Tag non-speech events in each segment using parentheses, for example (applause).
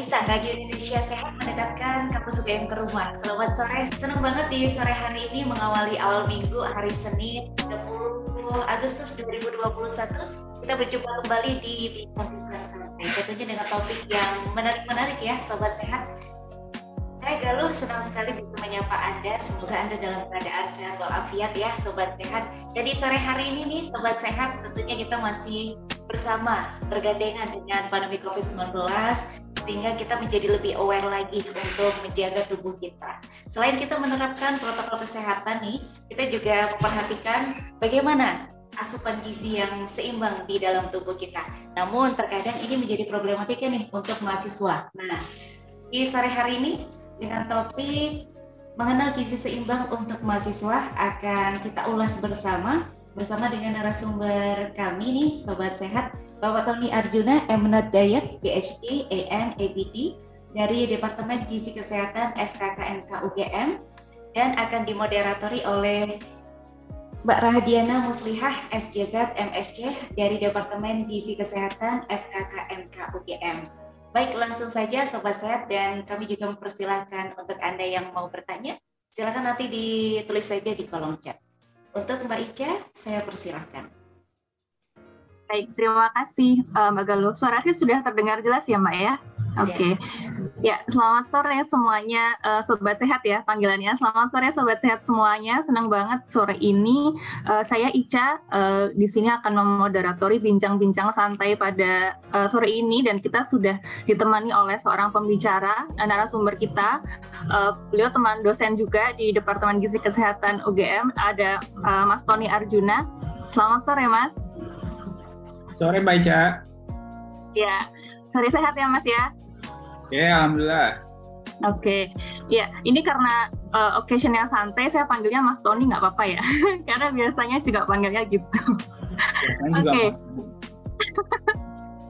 Aisyah, Radio Indonesia Sehat mendekatkan kampus UGM ke rumah. Selamat sore, senang banget di sore hari ini mengawali awal minggu hari Senin 30 Agustus 2021. Kita berjumpa kembali di Bincang Santai, tentunya dengan topik yang menarik-menarik ya, Sobat Sehat. Hai Galuh, senang sekali bisa menyapa Anda. Semoga Anda dalam keadaan sehat walafiat ya, Sobat Sehat. Jadi sore hari ini nih, Sobat Sehat, tentunya kita masih bersama bergandengan dengan pandemi COVID-19 sehingga kita menjadi lebih aware lagi untuk menjaga tubuh kita. Selain kita menerapkan protokol kesehatan nih, kita juga memperhatikan bagaimana asupan gizi yang seimbang di dalam tubuh kita. Namun terkadang ini menjadi problematika nih untuk mahasiswa. Nah, di sore hari ini dengan topik mengenal gizi seimbang untuk mahasiswa akan kita ulas bersama bersama dengan narasumber kami nih Sobat Sehat Bapak Tony Arjuna, Eminent Diet, PhD, AN, ABD dari Departemen Gizi Kesehatan FKKMK UGM dan akan dimoderatori oleh Mbak Rahadiana Muslihah, SGZ, MSC dari Departemen Gizi Kesehatan FKKMK UGM. Baik, langsung saja Sobat Sehat dan kami juga mempersilahkan untuk Anda yang mau bertanya, silakan nanti ditulis saja di kolom chat. Untuk Mbak Ica, saya persilahkan. Baik, terima kasih uh, Mbak Galuh. Suaranya sudah terdengar jelas ya Mbak ya? Iya. Oke, okay. ya selamat sore semuanya uh, sobat sehat ya panggilannya. Selamat sore sobat sehat semuanya. Senang banget sore ini uh, saya Ica uh, di sini akan memoderatori bincang-bincang santai pada uh, sore ini dan kita sudah ditemani oleh seorang pembicara uh, narasumber kita. Uh, beliau teman dosen juga di Departemen Gizi Kesehatan UGM. Ada uh, Mas Tony Arjuna. Selamat sore Mas. Sore Mbak Ica. Ya, sore sehat ya Mas ya? Oke, Alhamdulillah. Oke, okay. ya ini karena uh, occasion yang santai, saya panggilnya Mas Tony nggak apa-apa ya, (laughs) karena biasanya juga panggilnya gitu. Biasanya juga okay.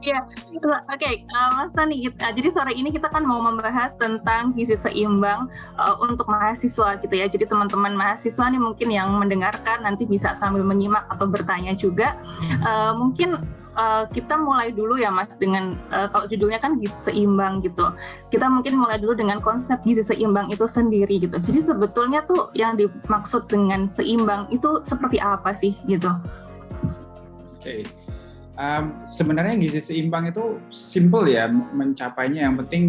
Iya, oke, okay. uh, Mas (laughs) Tani. Uh, jadi sore ini kita kan mau membahas tentang gizi seimbang uh, untuk mahasiswa gitu ya. Jadi teman-teman mahasiswa nih mungkin yang mendengarkan nanti bisa sambil menyimak atau bertanya juga. Uh, mungkin uh, kita mulai dulu ya Mas dengan uh, kalau judulnya kan gizi seimbang gitu. Kita mungkin mulai dulu dengan konsep gizi seimbang itu sendiri gitu. Jadi sebetulnya tuh yang dimaksud dengan seimbang itu seperti apa sih gitu? Oke. Okay um, sebenarnya gizi seimbang itu simple ya mencapainya. Yang penting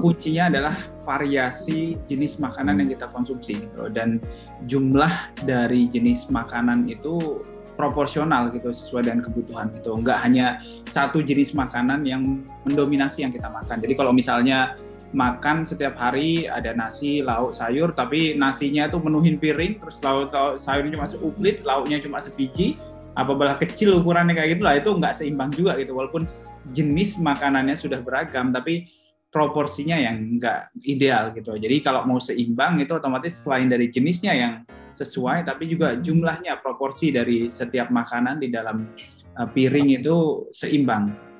kuncinya adalah variasi jenis makanan yang kita konsumsi gitu dan jumlah dari jenis makanan itu proporsional gitu sesuai dengan kebutuhan gitu. Nggak hanya satu jenis makanan yang mendominasi yang kita makan. Jadi kalau misalnya makan setiap hari ada nasi lauk sayur tapi nasinya tuh menuhin piring terus lauk, lauk sayurnya cuma seuplit lauknya cuma sebiji apabila kecil ukurannya kayak gitu lah itu nggak seimbang juga gitu. Walaupun jenis makanannya sudah beragam tapi proporsinya yang nggak ideal gitu. Jadi kalau mau seimbang itu otomatis selain dari jenisnya yang sesuai tapi juga jumlahnya proporsi dari setiap makanan di dalam uh, piring itu seimbang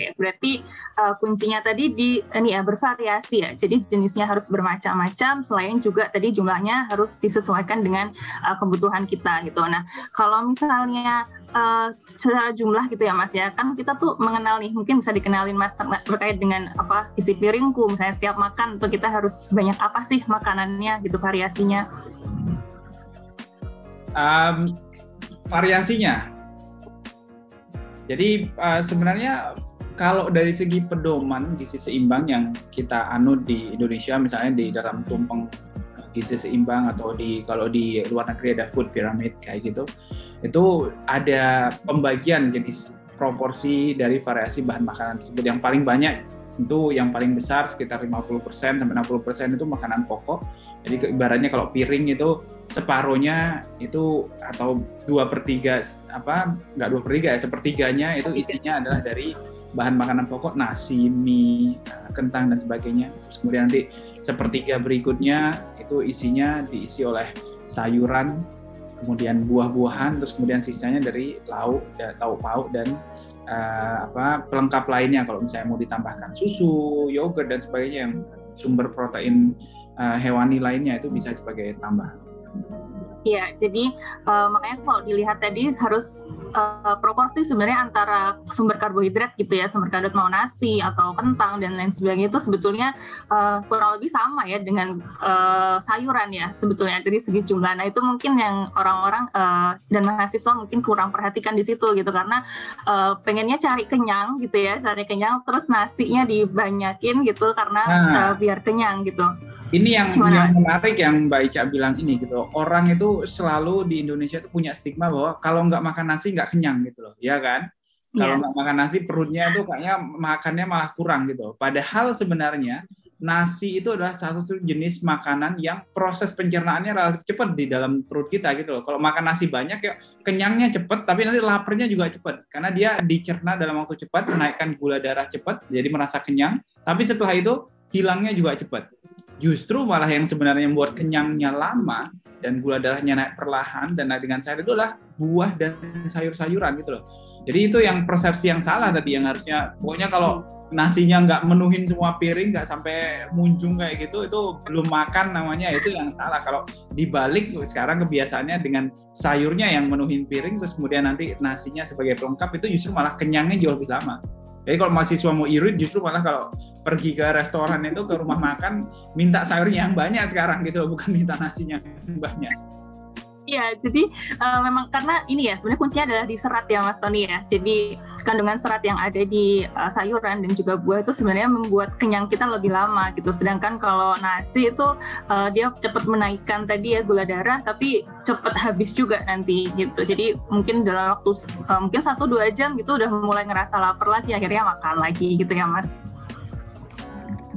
Oke, berarti uh, kuncinya tadi di ini ya bervariasi ya. Jadi jenisnya harus bermacam-macam. Selain juga tadi jumlahnya harus disesuaikan dengan uh, kebutuhan kita gitu. Nah, kalau misalnya uh, secara jumlah gitu ya Mas ya, kan kita tuh mengenal nih, mungkin bisa dikenalin Mas terkait dengan apa isi piringku. Misalnya setiap makan tuh kita harus banyak apa sih makanannya gitu variasinya. Um, variasinya. Jadi uh, sebenarnya kalau dari segi pedoman gizi seimbang yang kita anut di Indonesia misalnya di dalam tumpeng gizi seimbang atau di kalau di luar negeri ada food pyramid kayak gitu itu ada pembagian jenis proporsi dari variasi bahan makanan tersebut. Yang paling banyak itu yang paling besar sekitar 50% sampai 60% itu makanan pokok. Jadi ibaratnya kalau piring itu separohnya itu atau dua per tiga apa nggak dua per tiga ya sepertiganya itu isinya adalah dari bahan makanan pokok nasi, mie, kentang dan sebagainya. Terus kemudian nanti sepertiga berikutnya itu isinya diisi oleh sayuran, kemudian buah-buahan, terus kemudian sisanya dari lauk, lauk pauk dan uh, apa pelengkap lainnya kalau misalnya mau ditambahkan susu, yogurt dan sebagainya yang sumber protein uh, hewani lainnya itu bisa sebagai tambahan. Iya, jadi uh, makanya kalau dilihat tadi harus uh, proporsi sebenarnya antara sumber karbohidrat gitu ya, sumber karbohidrat mau nasi atau kentang dan lain sebagainya itu sebetulnya uh, kurang lebih sama ya dengan uh, sayuran ya sebetulnya dari segi jumlah. Nah itu mungkin yang orang-orang uh, dan mahasiswa mungkin kurang perhatikan di situ gitu karena uh, pengennya cari kenyang gitu ya, cari kenyang terus nasinya dibanyakin gitu karena nah. uh, biar kenyang gitu. Ini yang yang menarik yang Mbak Ica bilang ini gitu. Orang itu selalu di Indonesia itu punya stigma bahwa kalau nggak makan nasi nggak kenyang gitu loh, ya kan? Kalau yeah. nggak makan nasi perutnya itu kayaknya makannya malah kurang gitu. Padahal sebenarnya nasi itu adalah satu jenis makanan yang proses pencernaannya relatif cepat di dalam perut kita gitu loh. Kalau makan nasi banyak ya kenyangnya cepat, tapi nanti laparnya juga cepat karena dia dicerna dalam waktu cepat, menaikkan gula darah cepat, jadi merasa kenyang. Tapi setelah itu hilangnya juga cepat justru malah yang sebenarnya membuat kenyangnya lama dan gula darahnya naik perlahan dan naik dengan sayur itu adalah buah dan sayur-sayuran gitu loh. Jadi itu yang persepsi yang salah tadi yang harusnya pokoknya kalau nasinya nggak menuhin semua piring nggak sampai muncung kayak gitu itu belum makan namanya itu yang salah kalau dibalik sekarang kebiasaannya dengan sayurnya yang menuhin piring terus kemudian nanti nasinya sebagai pelengkap itu justru malah kenyangnya jauh lebih lama jadi kalau mahasiswa mau irit justru malah kalau pergi ke restoran itu ke rumah makan minta sayurnya yang banyak sekarang gitu loh, bukan minta nasinya yang banyak. Iya, jadi uh, memang karena ini ya sebenarnya kuncinya adalah di serat ya Mas Tony ya. Jadi kandungan serat yang ada di uh, sayuran dan juga buah itu sebenarnya membuat kenyang kita lebih lama gitu. Sedangkan kalau nasi itu uh, dia cepat menaikkan tadi ya gula darah, tapi cepat habis juga nanti gitu. Jadi mungkin dalam waktu uh, mungkin satu dua jam gitu udah mulai ngerasa lapar lagi, akhirnya makan lagi gitu ya Mas.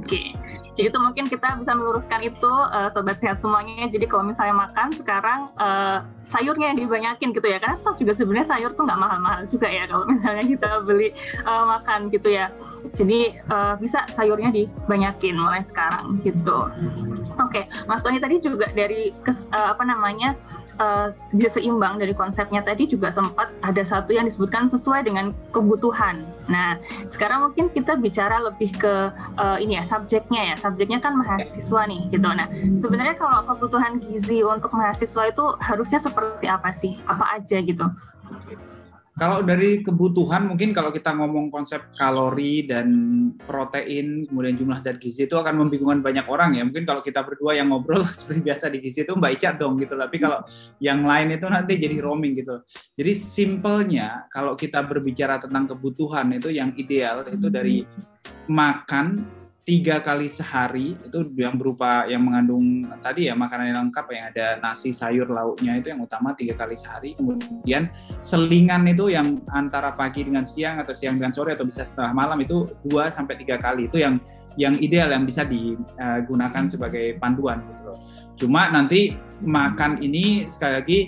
Oke. Okay. Jadi itu mungkin kita bisa meluruskan itu uh, sobat sehat semuanya. Jadi kalau misalnya makan sekarang uh, sayurnya yang dibanyakin gitu ya. Karena toh juga sebenarnya sayur tuh nggak mahal-mahal juga ya kalau (laughs) misalnya kita beli uh, makan gitu ya. Jadi uh, bisa sayurnya dibanyakin mulai sekarang gitu. Oke, okay. Mas Tony tadi juga dari kes, uh, apa namanya uh, seimbang dari konsepnya tadi juga sempat ada satu yang disebutkan sesuai dengan kebutuhan. Nah, sekarang mungkin kita bicara lebih ke uh, ini ya subjeknya ya. Subjeknya kan mahasiswa nih gitu. Nah, sebenarnya kalau kebutuhan gizi untuk mahasiswa itu harusnya seperti apa sih? Apa aja gitu? Kalau dari kebutuhan mungkin kalau kita ngomong konsep kalori dan protein kemudian jumlah zat gizi itu akan membingungkan banyak orang ya. Mungkin kalau kita berdua yang ngobrol (laughs) seperti biasa di gizi itu Mbak Ica dong gitu. Tapi kalau yang lain itu nanti jadi roaming gitu. Jadi simpelnya kalau kita berbicara tentang kebutuhan itu yang ideal itu dari makan tiga kali sehari itu yang berupa yang mengandung tadi ya makanan yang lengkap yang ada nasi sayur lauknya itu yang utama tiga kali sehari. Kemudian selingan itu yang antara pagi dengan siang atau siang dengan sore atau bisa setelah malam itu dua sampai tiga kali. Itu yang yang ideal yang bisa digunakan sebagai panduan gitu loh. Cuma nanti makan ini sekali lagi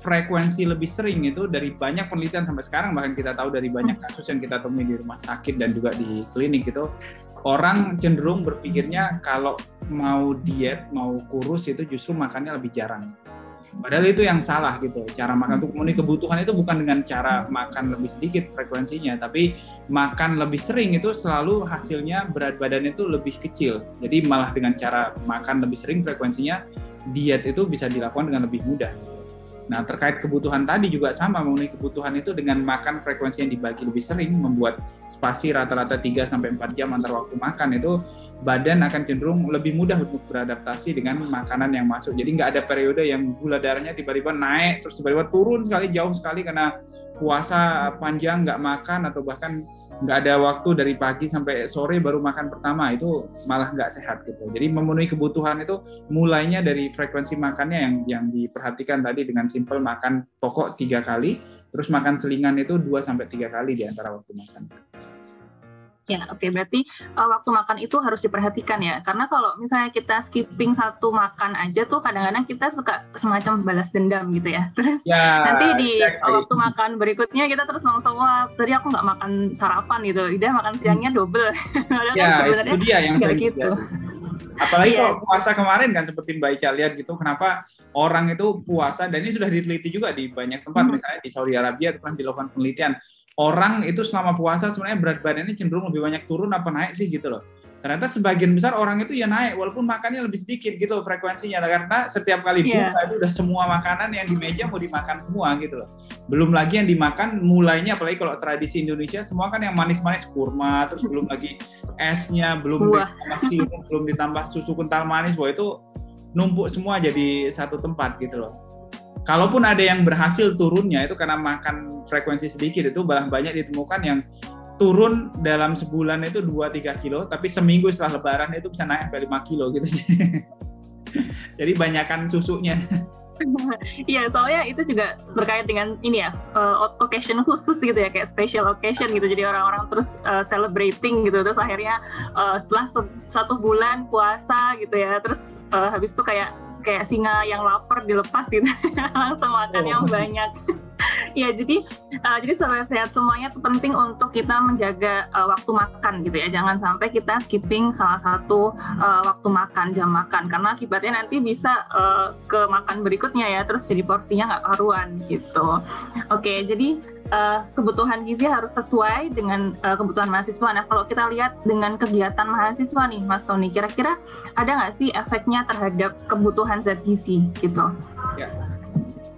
frekuensi lebih sering itu dari banyak penelitian sampai sekarang bahkan kita tahu dari banyak kasus yang kita temui di rumah sakit dan juga di klinik itu orang cenderung berpikirnya kalau mau diet, mau kurus itu justru makannya lebih jarang. Padahal itu yang salah gitu. Cara makan untuk memenuhi kebutuhan itu bukan dengan cara makan lebih sedikit frekuensinya, tapi makan lebih sering itu selalu hasilnya berat badan itu lebih kecil. Jadi malah dengan cara makan lebih sering frekuensinya diet itu bisa dilakukan dengan lebih mudah. Nah, terkait kebutuhan tadi juga sama, memenuhi kebutuhan itu dengan makan frekuensi yang dibagi lebih sering, membuat spasi rata-rata 3 sampai 4 jam antar waktu makan itu badan akan cenderung lebih mudah untuk beradaptasi dengan makanan yang masuk. Jadi nggak ada periode yang gula darahnya tiba-tiba naik, terus tiba-tiba turun sekali jauh sekali karena puasa panjang nggak makan atau bahkan nggak ada waktu dari pagi sampai sore baru makan pertama itu malah nggak sehat gitu. Jadi memenuhi kebutuhan itu mulainya dari frekuensi makannya yang yang diperhatikan tadi dengan simpel makan pokok tiga kali, terus makan selingan itu dua sampai tiga kali di antara waktu makan. Ya, oke. Okay. Berarti uh, waktu makan itu harus diperhatikan ya. Karena kalau misalnya kita skipping satu makan aja tuh kadang-kadang kita suka semacam balas dendam gitu ya. (laughs) Terus ya, nanti di exactly. waktu makan berikutnya kita terus langsung wah tadi aku nggak makan sarapan gitu. Udah makan siangnya double. (laughs) ya, kan itu dia yang saya gitu. Apalagi yeah. kalau puasa kemarin kan seperti Mbak Ica lihat gitu, kenapa orang itu puasa dan ini sudah diteliti juga di banyak tempat, hmm. misalnya di Saudi Arabia pernah dilakukan penelitian orang itu selama puasa sebenarnya berat badannya cenderung lebih banyak turun apa naik sih gitu loh. ternyata sebagian besar orang itu ya naik walaupun makannya lebih sedikit gitu frekuensinya karena setiap kali buka yeah. itu udah semua makanan yang di meja mau dimakan semua gitu loh belum lagi yang dimakan mulainya apalagi kalau tradisi Indonesia semua kan yang manis-manis kurma terus belum lagi esnya belum Wah. ditambah sirup belum ditambah susu kental manis bahwa itu numpuk semua jadi satu tempat gitu loh kalaupun ada yang berhasil turunnya itu karena makan frekuensi sedikit itu banyak ditemukan yang turun dalam sebulan itu 2-3 kilo, tapi seminggu setelah lebaran itu bisa naik sampai 5 kilo gitu. (laughs) Jadi banyakkan susunya. (laughs) Iya, soalnya itu juga berkait dengan ini ya, uh, occasion khusus gitu ya, kayak special occasion gitu. Jadi orang-orang terus uh, celebrating gitu, terus akhirnya uh, setelah satu bulan puasa gitu ya, terus uh, habis itu kayak kayak singa yang lapar dilepas gitu, (laughs) langsung makan oh. yang banyak ya jadi uh, jadi sobat sehat semuanya itu penting untuk kita menjaga uh, waktu makan gitu ya. Jangan sampai kita skipping salah satu uh, waktu makan jam makan. Karena akibatnya nanti bisa uh, ke makan berikutnya ya terus jadi porsinya nggak karuan gitu. Oke jadi uh, kebutuhan gizi harus sesuai dengan uh, kebutuhan mahasiswa. Nah kalau kita lihat dengan kegiatan mahasiswa nih Mas Tony kira-kira ada nggak sih efeknya terhadap kebutuhan zat gizi gitu? Ya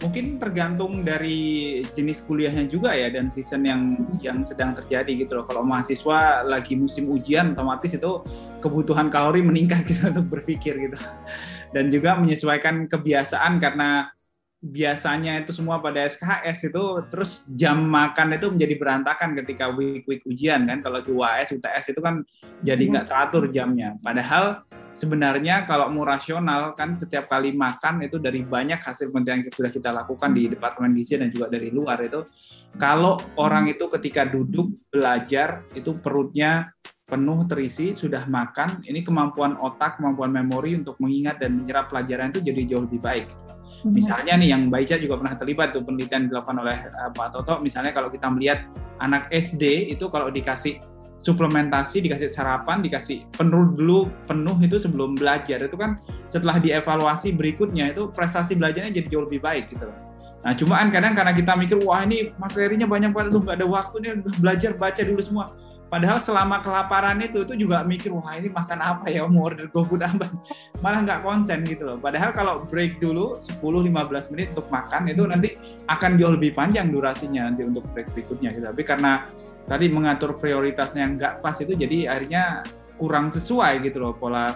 mungkin tergantung dari jenis kuliahnya juga ya dan season yang yang sedang terjadi gitu loh. Kalau mahasiswa lagi musim ujian otomatis itu kebutuhan kalori meningkat (laughs) gitu untuk berpikir gitu. Dan juga menyesuaikan kebiasaan karena biasanya itu semua pada SKS itu terus jam makan itu menjadi berantakan ketika week week ujian kan. Kalau di UAS UTS itu kan jadi nggak teratur jamnya. Padahal sebenarnya kalau mau rasional kan setiap kali makan itu dari banyak hasil penelitian yang sudah kita lakukan di Departemen Gizi dan juga dari luar itu kalau orang itu ketika duduk belajar itu perutnya penuh terisi sudah makan ini kemampuan otak kemampuan memori untuk mengingat dan menyerap pelajaran itu jadi jauh lebih baik. hmm. Misalnya nih yang Baica juga pernah terlibat tuh penelitian dilakukan oleh uh, Pak Toto misalnya kalau kita melihat anak SD itu kalau dikasih suplementasi, dikasih sarapan, dikasih penuh dulu penuh itu sebelum belajar itu kan setelah dievaluasi berikutnya itu prestasi belajarnya jadi jauh lebih baik gitu loh. Nah cuman kadang karena kita mikir wah ini materinya banyak banget tuh nggak ada waktu nih belajar baca dulu semua. Padahal selama kelaparan itu itu juga mikir wah ini makan apa ya mau order GoFood apa (laughs) malah nggak konsen gitu loh. Padahal kalau break dulu 10-15 menit untuk makan itu nanti akan jauh lebih panjang durasinya nanti untuk break berikutnya gitu. Tapi karena tadi mengatur prioritasnya yang nggak pas itu jadi akhirnya kurang sesuai gitu loh pola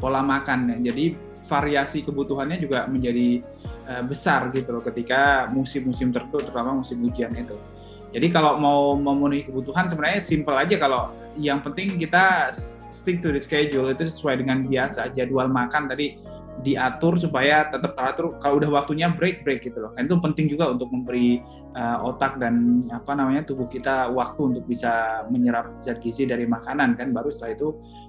pola makan jadi variasi kebutuhannya juga menjadi uh, besar gitu loh ketika musim-musim tertentu terutama musim ujian itu jadi kalau mau memenuhi kebutuhan sebenarnya simple aja. Kalau yang penting kita stick to the schedule itu sesuai dengan biasa. Jadwal makan tadi diatur supaya tetap teratur. Kalau udah waktunya break break gitu loh. Kan itu penting juga untuk memberi uh, otak dan apa namanya tubuh kita waktu untuk bisa menyerap zat gizi dari makanan kan. Baru setelah itu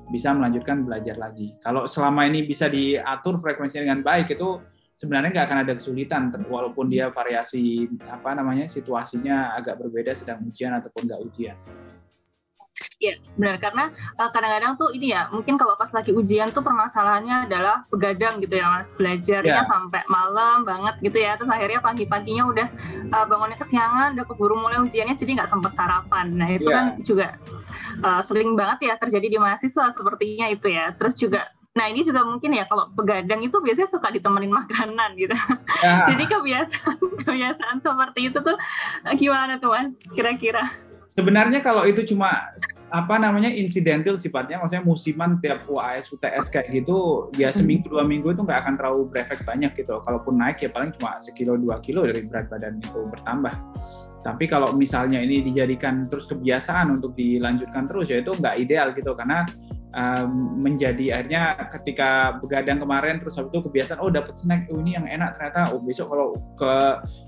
bisa melanjutkan belajar lagi. Kalau selama ini bisa diatur frekuensinya dengan baik itu sebenarnya nggak akan ada kesulitan walaupun dia variasi apa namanya situasinya agak berbeda sedang ujian ataupun nggak ujian. Iya, benar karena uh, kadang-kadang tuh ini ya, mungkin kalau pas lagi ujian tuh permasalahannya adalah begadang gitu ya Mas, belajarnya yeah. sampai malam banget gitu ya. Terus akhirnya pagi-paginya udah uh, bangunnya kesiangan, udah keburu mulai ujiannya jadi nggak sempet sarapan. Nah, itu yeah. kan juga uh, sering banget ya terjadi di mahasiswa sepertinya itu ya. Terus juga Nah ini juga mungkin ya kalau begadang itu biasanya suka ditemenin makanan gitu. Ya. (laughs) Jadi kebiasaan kebiasaan seperti itu tuh gimana tuh mas kira-kira? sebenarnya kalau itu cuma apa namanya insidental sifatnya, maksudnya musiman tiap UAS UTS kayak gitu, ya hmm. seminggu dua minggu itu nggak akan terlalu berefek banyak gitu. Kalaupun naik ya paling cuma sekilo dua kilo dari berat badan itu bertambah. Tapi kalau misalnya ini dijadikan terus kebiasaan untuk dilanjutkan terus ya itu nggak ideal gitu karena um, menjadi akhirnya ketika begadang kemarin terus habis itu kebiasaan oh dapat snack oh ini yang enak ternyata oh besok kalau ke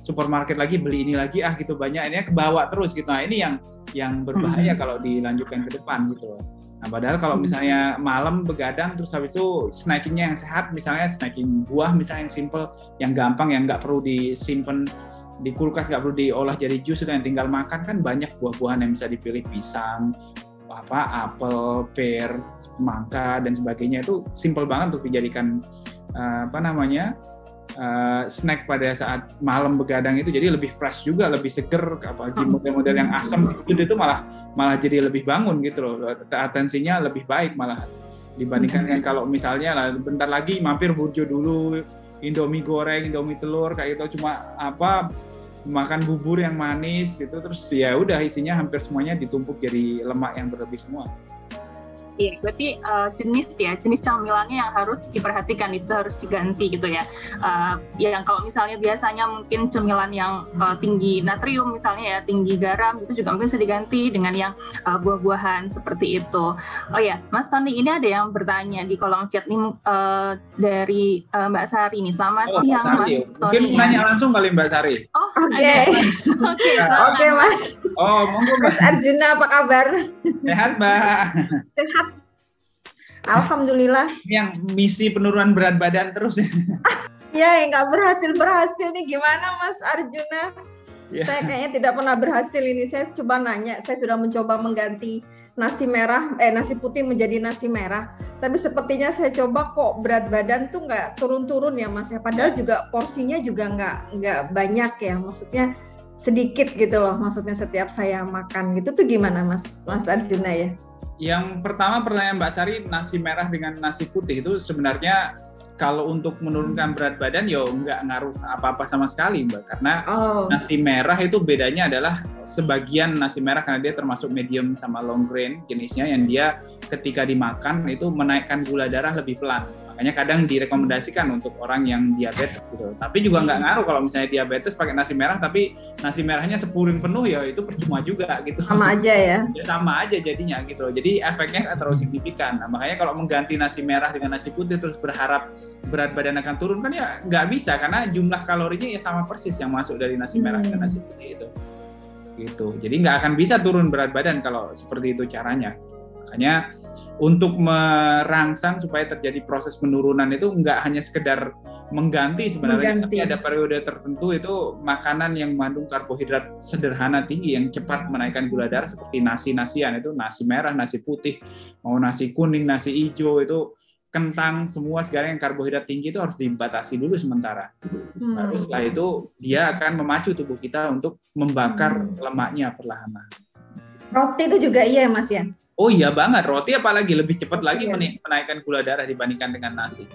supermarket lagi beli ini lagi ah gitu banyak ini kebawa terus gitu nah ini yang yang berbahaya hmm. kalau dilanjutkan ke depan gitu loh nah padahal kalau hmm. misalnya malam begadang terus habis itu snackingnya yang sehat misalnya snacking buah misalnya yang simple yang gampang yang nggak perlu disimpan di kulkas nggak perlu diolah jadi jus yang tinggal makan kan banyak buah-buahan yang bisa dipilih pisang apa apel, pear, mangga dan sebagainya itu simple banget untuk dijadikan uh, apa namanya uh, snack pada saat malam begadang itu jadi lebih fresh juga, lebih seger apalagi Hmm. model-model yang asam itu itu malah malah jadi lebih bangun gitu loh. Atensinya lebih baik malah dibandingkan dengan kalau misalnya lah bentar lagi mampir burjo dulu Indomie goreng, Indomie telur kayak gitu cuma apa makan bubur yang manis itu terus ya udah isinya hampir semuanya ditumpuk jadi lemak yang berlebih semua. Iya, berarti uh, jenis ya, jenis camilannya yang harus diperhatikan, itu harus diganti gitu ya. Uh, yang kalau misalnya biasanya mungkin cemilan yang uh, tinggi natrium misalnya ya, tinggi garam itu juga mungkin bisa diganti dengan yang uh, buah-buahan seperti itu. Oh ya, Mas Tony ini ada yang bertanya di kolom chat nih uh, dari uh, Mbak Sari nih. Selamat Oh, Mbak siang Sari. Mas Mungkin Tony. mau nanya langsung kali Mbak Sari. Oh, Oke. Oke, Ya. Oke Mas, Oh, monggo. Mas Arjuna apa kabar? Sehat Mbak. Sehat. Alhamdulillah. Yang misi penurunan berat badan terus ya. (laughs) Ya, yang nggak berhasil berhasil nih gimana Mas Arjuna? Ya. Saya kayaknya tidak pernah berhasil ini. Saya coba nanya, saya sudah mencoba mengganti nasi merah, eh nasi putih menjadi nasi merah. Tapi sepertinya saya coba kok berat badan tuh nggak turun-turun ya Mas ya. Padahal juga porsinya juga nggak nggak banyak ya. Maksudnya sedikit gitu loh. Maksudnya setiap saya makan gitu tuh gimana Mas Mas Arjuna ya? Yang pertama pertanyaan Mbak Sari, nasi merah dengan nasi putih itu sebenarnya kalau untuk menurunkan berat badan ya nggak ngaruh apa-apa sama sekali Mbak. Karena Oh. nasi merah itu bedanya adalah sebagian nasi merah karena dia termasuk medium sama long grain jenisnya yang dia ketika dimakan itu menaikkan gula darah lebih pelan. Makanya kadang direkomendasikan untuk orang yang diabetes gitu. Tapi juga nggak ngaruh kalau misalnya diabetes pakai nasi merah tapi nasi merahnya sepuring penuh ya itu percuma juga gitu. Sama aja ya. (laughs) Ya sama aja jadinya gitu. Jadi efeknya nggak terlalu signifikan. Nah, makanya kalau mengganti nasi merah dengan nasi putih terus berharap berat badan akan turun kan ya nggak bisa karena jumlah kalorinya ya sama persis yang masuk dari nasi merah Hmm. dan nasi putih itu. Gitu. Jadi nggak akan bisa turun berat badan kalau seperti itu caranya. Makanya untuk merangsang supaya terjadi proses penurunan itu nggak hanya sekedar mengganti sebenarnya, Mengganti. tapi ada periode tertentu itu makanan yang mengandung karbohidrat sederhana tinggi yang cepat menaikkan gula darah seperti nasi-nasian itu nasi merah, nasi putih, mau nasi kuning, nasi hijau itu kentang semua sekarang yang karbohidrat tinggi itu harus dibatasi dulu sementara. Hmm. Baru setelah itu dia akan memacu tubuh kita untuk membakar Hmm. lemaknya perlahan. Roti itu juga iya ya Mas ya? Oh iya banget, roti apalagi lebih cepat lagi Iya. menaikkan gula darah dibandingkan dengan nasi.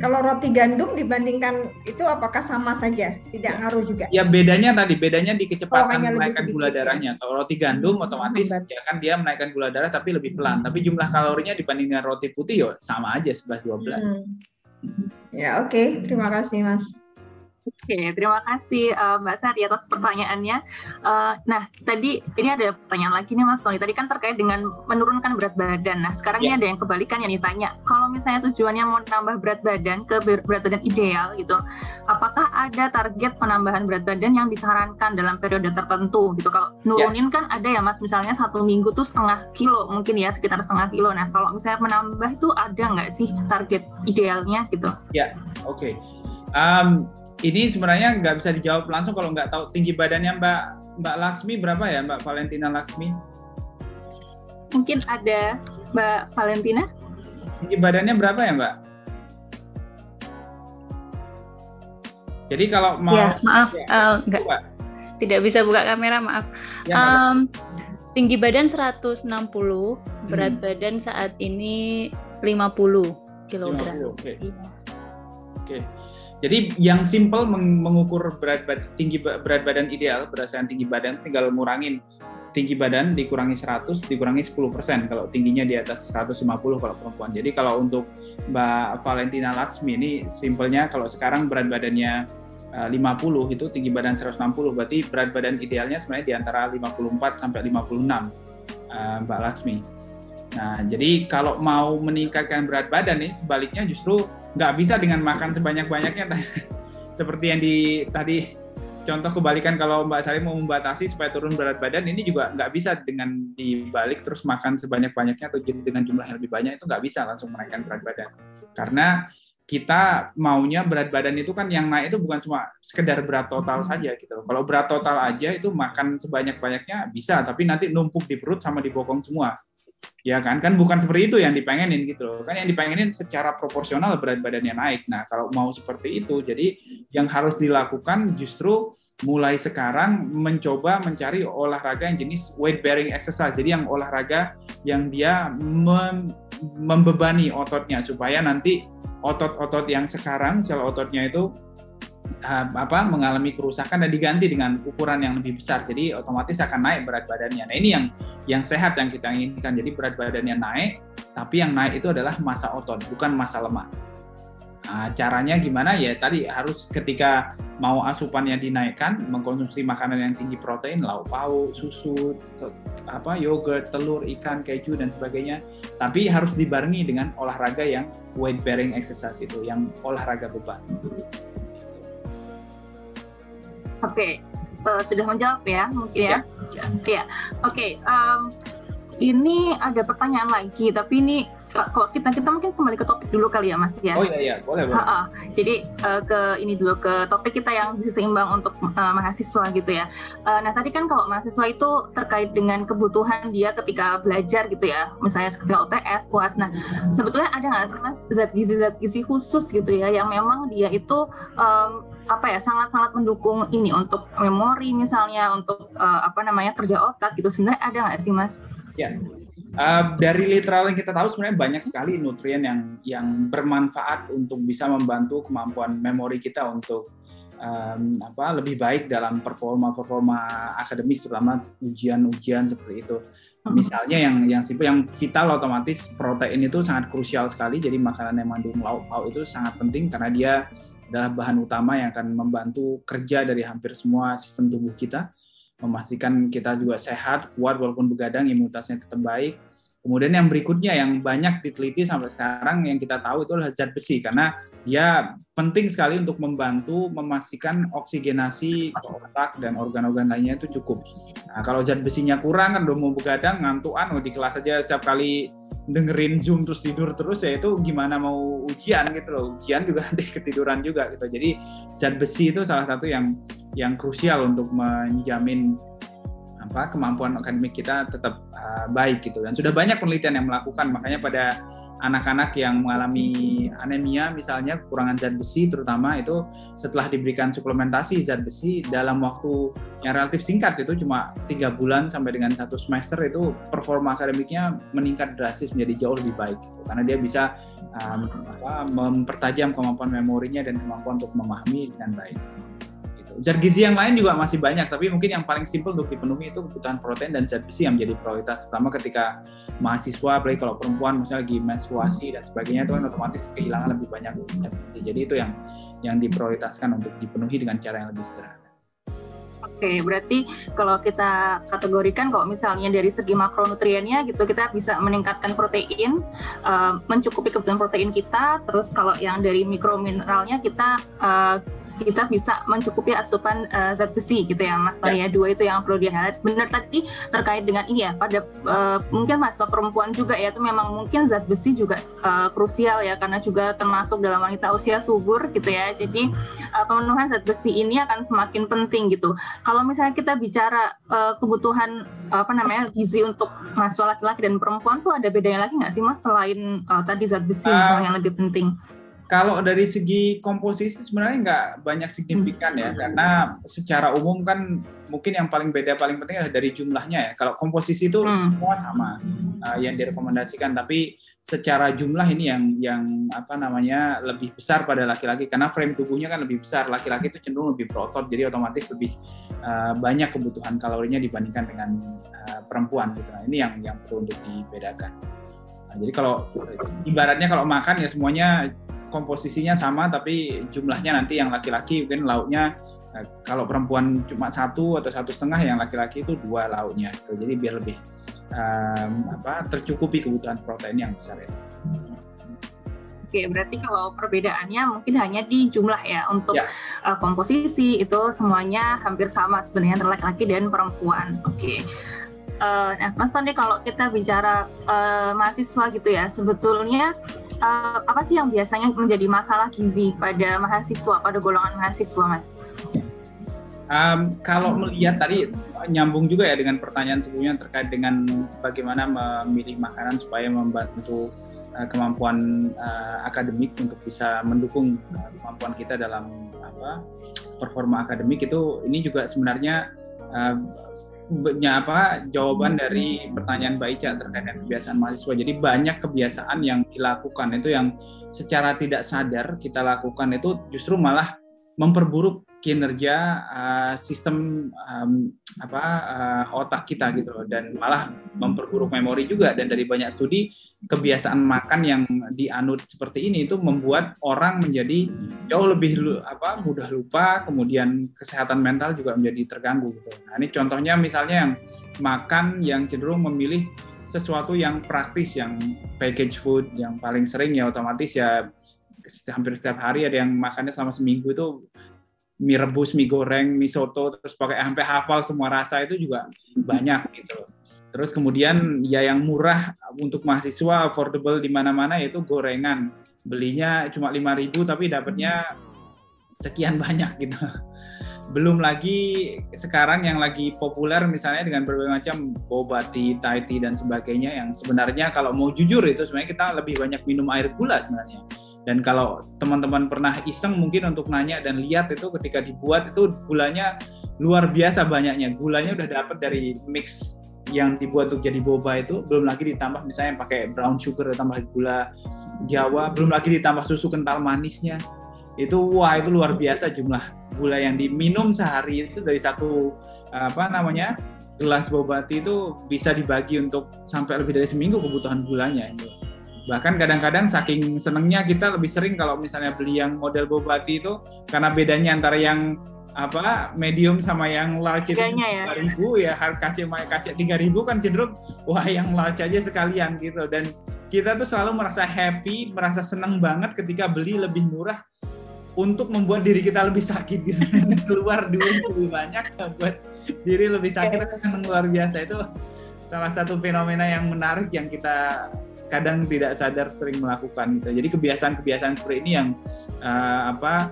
Kalau roti gandum dibandingkan itu apakah sama saja? Tidak ngaruh juga? Ya bedanya tadi, bedanya di Oh, kecepatan lebih menaikkan sedikit gula ya. darahnya. Kalau roti gandum Hmm, otomatis lambat. ya kan dia menaikkan gula darah tapi lebih pelan. Tapi jumlah kalorinya dibanding dengan roti putih ya sama aja 11-12. Hmm. Ya oke, terima kasih Mas. Oke, terima kasih eh, Mbak Sari atas pertanyaannya. Eh, nah, tadi ini ada pertanyaan lagi nih Mas Tony. Tadi kan terkait dengan menurunkan berat badan. Nah, sekarang ini Ya. ada yang kebalikan yang ditanya. Kalau misalnya tujuannya mau nambah berat badan ke ber- berat badan ideal gitu, apakah ada target penambahan berat badan yang disarankan dalam periode tertentu gitu? Kalau nurunin kan ada ya Mas, misalnya satu minggu tuh setengah kilo mungkin ya sekitar setengah kilo. Nah, kalau misalnya menambah itu ada nggak sih target idealnya gitu? Oke. Em, ini sebenarnya nggak bisa dijawab langsung kalau nggak tahu tinggi badannya Mbak Mbak Laksmi berapa ya Mbak Valentina Laksmi? Mungkin ada Mbak Valentina? Tinggi badannya berapa ya Mbak? Jadi kalau mau Ya, maaf, Ya, eh, nggak Mbak. tidak bisa buka kamera, maaf. Ya, Em, tinggi badan 160, berat Hmm. badan saat ini 50 kilogram. 50, oke. Iya. Jadi yang simple meng- mengukur berat bad- tinggi berat badan ideal berdasarkan tinggi badan tinggal ngurangin tinggi badan dikurangi 100 dikurangi 10% kalau tingginya di atas 150 kalau perempuan. Jadi kalau untuk Mbak Valentina Laksmi ini simpelnya kalau sekarang berat badannya eh, 50 itu tinggi badan 160 berarti berat badan idealnya sebenarnya di antara 54 sampai 56 eh, Mbak Laksmi. Nah, jadi kalau mau meningkatkan berat badan nih sebaliknya justru nggak bisa dengan makan sebanyak-banyaknya (laughs) seperti yang di tadi contoh kebalikan kalau Mbak Sari mau membatasi supaya turun berat badan ini juga nggak bisa dengan dibalik terus makan sebanyak-banyaknya atau dengan jumlah yang lebih banyak itu nggak bisa langsung menaikkan berat badan karena kita maunya berat badan itu kan yang naik itu bukan cuma sekedar berat total saja gitu. Kalau berat total aja itu makan sebanyak-banyaknya bisa, tapi nanti numpuk di perut sama di bokong semua. Ya kan? Kan bukan seperti itu yang dipengenin gitu loh. Kan yang dipengenin secara proporsional berat badannya naik. Nah kalau mau seperti itu jadi yang harus dilakukan justru mulai sekarang mencoba mencari olahraga yang jenis weight bearing exercise. Jadi yang olahraga yang dia mem membebani ototnya supaya nanti otot-otot yang sekarang sel ototnya itu apa mengalami kerusakan dan diganti dengan ukuran yang lebih besar. Jadi otomatis akan naik berat badannya. Nah, ini yang yang sehat yang kita inginkan. Jadi berat badannya naik, tapi yang naik itu adalah massa otot, bukan massa lemak. Nah, caranya gimana ya? Tadi harus ketika mau asupannya dinaikkan, mengkonsumsi makanan yang tinggi protein, lauk pauk, susu, apa yogurt, telur, ikan, keju dan sebagainya. Tapi harus dibarengi dengan olahraga yang weight bearing exercise itu, yang olahraga beban. Oke, okay. uh, eh, sudah menjawab ya mungkin ya. Ya, ya. oke. Okay, um, ini ada pertanyaan lagi, tapi ini kok kita kita mungkin kembali ke topik dulu kali ya Mas ya. Oh iya iya, boleh boleh. Ha -ha. Jadi uh, ke ini dulu ke topik kita yang bisa seimbang untuk uh, mahasiswa gitu ya. Uh, nah tadi kan kalau mahasiswa itu terkait dengan kebutuhan dia ketika belajar gitu ya, misalnya ketika OTS, UAS. Nah sebetulnya ada nggak sih Mas zat gizi zat gizi khusus gitu ya yang memang dia itu um, apa ya sangat-sangat mendukung ini untuk memori misalnya untuk uh, apa namanya kerja otak gitu sebenarnya ada nggak sih Mas? Ya, Uh, dari literal yang kita tahu sebenarnya banyak sekali nutrien yang yang bermanfaat untuk bisa membantu kemampuan memori kita untuk um, apa lebih baik dalam performa-performa akademis terutama ujian-ujian seperti itu. Hmm. Misalnya yang yang simpel yang vital otomatis protein itu sangat krusial sekali jadi makanan yang mengandung lauk pauk itu sangat penting karena dia adalah bahan utama yang akan membantu kerja dari hampir semua sistem tubuh kita memastikan kita juga sehat, kuat walaupun begadang, imunitasnya tetap baik. Kemudian yang berikutnya yang banyak diteliti sampai sekarang yang kita tahu itu adalah zat besi karena dia penting sekali untuk membantu memastikan oksigenasi otak dan organ-organ lainnya itu cukup. Nah, kalau zat besinya kurang kan udah mau begadang ngantuan di kelas aja setiap kali dengerin Zoom terus tidur terus ya itu gimana mau ujian gitu loh. Ujian juga (laughs) nanti ketiduran juga gitu. Jadi zat besi itu salah satu yang yang krusial untuk menjamin apa kemampuan akademik kita tetap uh, baik gitu dan sudah banyak penelitian yang melakukan makanya pada anak-anak yang mengalami anemia misalnya kekurangan zat besi terutama itu setelah diberikan suplementasi zat besi dalam waktu yang relatif singkat itu cuma tiga bulan sampai dengan satu semester itu performa akademiknya meningkat drastis menjadi jauh lebih baik gitu. karena dia bisa um, apa, mempertajam kemampuan memorinya dan kemampuan untuk memahami dengan baik. Zat gizi yang lain juga masih banyak, tapi mungkin yang paling simpel untuk dipenuhi itu kebutuhan protein dan zat besi yang menjadi prioritas, terutama ketika mahasiswa, apalagi kalau perempuan misalnya lagi menstruasi dan sebagainya itu kan otomatis kehilangan lebih banyak zat besi. Jadi itu yang yang diprioritaskan untuk dipenuhi dengan cara yang lebih sederhana. Oke, berarti kalau kita kategorikan kalau misalnya dari segi makronutriennya gitu kita bisa meningkatkan protein, uh, mencukupi kebutuhan protein kita. Terus kalau yang dari mikromineralnya kita uh, kita bisa mencukupi asupan uh, zat besi gitu ya Mas Tony ya. Dua itu yang perlu dilihat. Benar tadi terkait dengan ini ya pada uh, mungkin mahasiswa perempuan juga ya itu memang mungkin zat besi juga uh, krusial ya karena juga termasuk dalam wanita usia subur gitu ya. Jadi uh, pemenuhan zat besi ini akan semakin penting gitu. Kalau misalnya kita bicara uh, kebutuhan uh, apa namanya gizi untuk mahasiswa laki-laki dan perempuan tuh ada bedanya lagi nggak sih Mas selain uh, tadi zat besi uh, misalnya yang lebih penting? Kalau dari segi komposisi sebenarnya nggak banyak signifikan ya, hmm. karena secara umum kan mungkin yang paling beda paling penting adalah dari jumlahnya ya. Kalau komposisi itu hmm. semua sama uh, yang direkomendasikan, tapi secara jumlah ini yang yang apa namanya lebih besar pada laki-laki karena frame tubuhnya kan lebih besar laki-laki itu cenderung lebih berotot jadi otomatis lebih uh, banyak kebutuhan kalorinya dibandingkan dengan uh, perempuan gitu nah ini yang yang perlu untuk dibedakan nah, jadi kalau ibaratnya kalau makan ya semuanya komposisinya sama tapi jumlahnya nanti yang laki-laki mungkin lauknya eh, kalau perempuan cuma satu atau satu setengah yang laki-laki itu dua lauknya jadi biar lebih um, apa tercukupi kebutuhan protein yang besar ya. Oke, berarti kalau perbedaannya mungkin hanya di jumlah ya untuk ya. Uh, komposisi itu semuanya hampir sama sebenarnya antara laki-laki dan perempuan. Oke. Uh, nah, Mas Tony kalau kita bicara uh, mahasiswa gitu ya, sebetulnya uh, apa sih yang biasanya menjadi masalah gizi pada mahasiswa, pada golongan mahasiswa, Mas? Um, kalau melihat tadi nyambung juga ya dengan pertanyaan sebelumnya terkait dengan bagaimana memilih makanan supaya membantu uh, kemampuan uh, akademik untuk bisa mendukung uh, kemampuan kita dalam apa performa akademik itu ini juga sebenarnya uh, apa jawaban dari pertanyaan Mbak Ica terkait dengan kebiasaan mahasiswa. Jadi banyak kebiasaan yang dilakukan itu yang secara tidak sadar kita lakukan itu justru malah memperburuk kinerja uh, sistem um, apa uh, otak kita gitu loh. Dan malah memperburuk memori juga. Dan dari banyak studi kebiasaan makan yang dianut seperti ini itu membuat orang menjadi jauh lebih apa mudah lupa. Kemudian kesehatan mental juga menjadi terganggu gitu. Nah, ini contohnya misalnya yang makan yang cenderung memilih sesuatu yang praktis yang package food yang paling sering ya otomatis ya hampir setiap hari ada yang makannya selama seminggu itu mie rebus, mie goreng, mie soto, terus pakai sampai hafal semua rasa itu juga banyak gitu. Terus kemudian ya yang murah untuk mahasiswa affordable di mana-mana yaitu gorengan. Belinya cuma 5000 tapi dapatnya sekian banyak gitu. Belum lagi sekarang yang lagi populer misalnya dengan berbagai macam boba tea, thai tea dan sebagainya yang sebenarnya kalau mau jujur itu sebenarnya kita lebih banyak minum air gula sebenarnya dan kalau teman-teman pernah iseng mungkin untuk nanya dan lihat itu ketika dibuat itu gulanya luar biasa banyaknya. Gulanya udah dapat dari mix yang dibuat untuk jadi boba itu, belum lagi ditambah misalnya pakai brown sugar ditambah gula Jawa, belum lagi ditambah susu kental manisnya. Itu wah itu luar biasa jumlah gula yang diminum sehari itu dari satu apa namanya gelas boba itu bisa dibagi untuk sampai lebih dari seminggu kebutuhan gulanya bahkan kadang-kadang saking senengnya kita lebih sering kalau misalnya beli yang model bobati itu karena bedanya antara yang apa medium sama yang large itu ya. ribu ya harga kaca kaca tiga ribu kan cenderung wah yang large aja sekalian gitu. Dan kita tuh selalu merasa happy merasa senang banget ketika beli lebih murah untuk membuat diri kita lebih sakit gitu. (laughs) Keluar duit lebih banyak buat diri lebih sakit itu seneng luar biasa. Itu salah satu fenomena yang menarik yang kita kadang tidak sadar sering melakukan gitu. Jadi kebiasaan-kebiasaan seperti ini yang uh, apa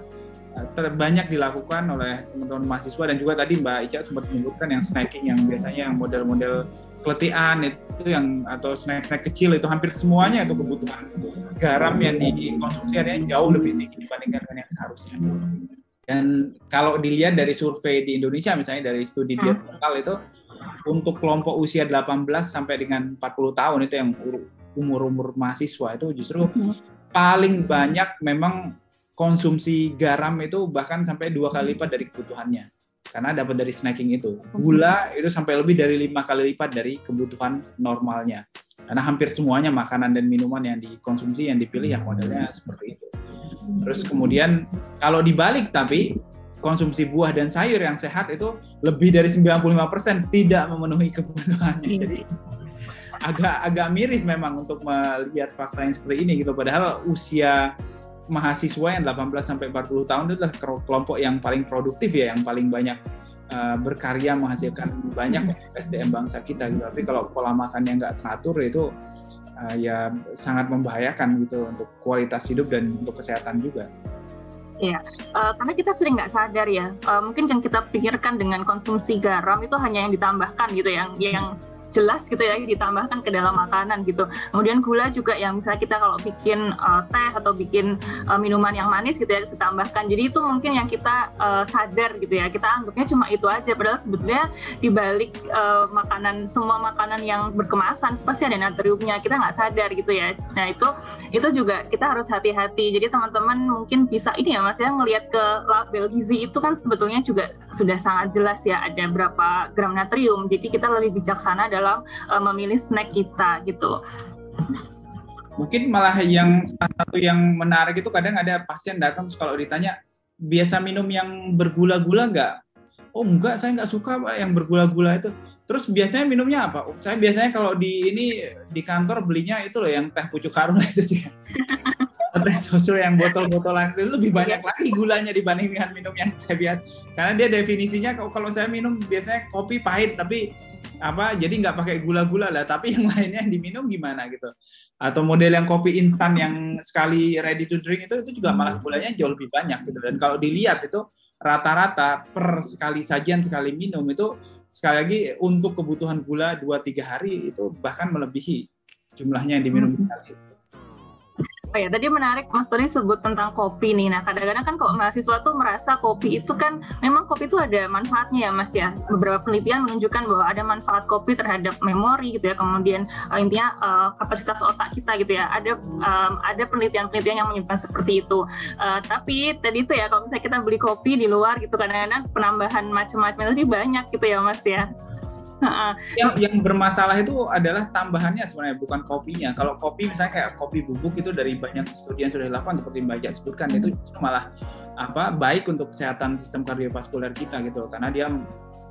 terbanyak dilakukan oleh teman-teman mahasiswa dan juga tadi Mbak Ica sempat menyebutkan yang snacking yang biasanya yang model-model keletihan itu yang atau snack-snack kecil itu hampir semuanya itu kebutuhan garam yang dikonsumsi ada jauh lebih tinggi dibandingkan dengan yang seharusnya. Dan kalau dilihat dari survei di Indonesia misalnya dari studi dia lokal itu untuk kelompok usia 18 sampai dengan 40 tahun itu yang umur-umur mahasiswa itu justru hmm. paling banyak memang konsumsi garam itu bahkan sampai dua kali lipat dari kebutuhannya. Karena dapat dari snacking itu. Gula itu sampai lebih dari lima kali lipat dari kebutuhan normalnya. Karena hampir semuanya makanan dan minuman yang dikonsumsi yang dipilih yang modelnya seperti itu. Terus kemudian kalau dibalik tapi konsumsi buah dan sayur yang sehat itu lebih dari 95% tidak memenuhi kebutuhannya. Iya. jadi agak agak miris memang untuk melihat fakta yang seperti ini gitu. Padahal usia mahasiswa yang 18 sampai 40 tahun itu adalah kelompok yang paling produktif ya, yang paling banyak uh, berkarya menghasilkan banyak hmm. SDM bangsa kita gitu. Tapi kalau pola makan yang nggak teratur itu uh, ya sangat membahayakan gitu untuk kualitas hidup dan untuk kesehatan juga. Iya, uh, karena kita sering nggak sadar ya. Uh, mungkin yang kita pikirkan dengan konsumsi garam itu hanya yang ditambahkan gitu, yang yang jelas gitu ya ditambahkan ke dalam makanan gitu. Kemudian gula juga yang misalnya kita kalau bikin uh, teh atau bikin uh, minuman yang manis gitu ya ditambahkan. Jadi itu mungkin yang kita uh, sadar gitu ya. Kita anggapnya cuma itu aja padahal sebetulnya di balik uh, makanan semua makanan yang berkemasan pasti ada natriumnya. Kita nggak sadar gitu ya. Nah, itu itu juga kita harus hati-hati. Jadi teman-teman mungkin bisa ini ya Mas ya ngelihat ke label gizi itu kan sebetulnya juga sudah sangat jelas ya ada berapa gram natrium. Jadi kita lebih bijaksana dalam uh, memilih snack kita gitu. Mungkin malah yang salah satu yang menarik itu kadang ada pasien datang terus kalau ditanya biasa minum yang bergula-gula nggak? Oh enggak, saya nggak suka pak yang bergula-gula itu. Terus biasanya minumnya apa? Oh, saya biasanya kalau di ini di kantor belinya itu loh yang teh pucuk harum (laughs) itu sih. Teh susu yang botol-botolan itu lebih banyak lagi gulanya dibanding dengan minum yang saya biasa. Karena dia definisinya kalau saya minum biasanya kopi pahit tapi apa jadi nggak pakai gula-gula lah tapi yang lainnya yang diminum gimana gitu atau model yang kopi instan yang sekali ready to drink itu itu juga malah gulanya jauh lebih banyak gitu dan kalau dilihat itu rata-rata per sekali sajian sekali minum itu sekali lagi untuk kebutuhan gula 2-3 hari itu bahkan melebihi jumlahnya yang diminum Hmm. Oh ya, tadi menarik Mas Tony sebut tentang kopi nih. Nah, kadang-kadang kan kalau mahasiswa tuh merasa kopi itu kan memang kopi itu ada manfaatnya ya Mas ya. Beberapa penelitian menunjukkan bahwa ada manfaat kopi terhadap memori gitu ya. Kemudian uh, intinya uh, kapasitas otak kita gitu ya. Ada um, ada penelitian-penelitian yang menyebutkan seperti itu. Uh, tapi tadi itu ya kalau misalnya kita beli kopi di luar gitu kadang-kadang penambahan macam-macam itu banyak gitu ya Mas ya. Yang yang bermasalah itu adalah tambahannya sebenarnya bukan kopinya. Kalau kopi misalnya kayak kopi bubuk itu dari banyak studi yang sudah dilakukan seperti Mbak Jack sebutkan itu malah apa baik untuk kesehatan sistem kardiovaskuler kita gitu karena dia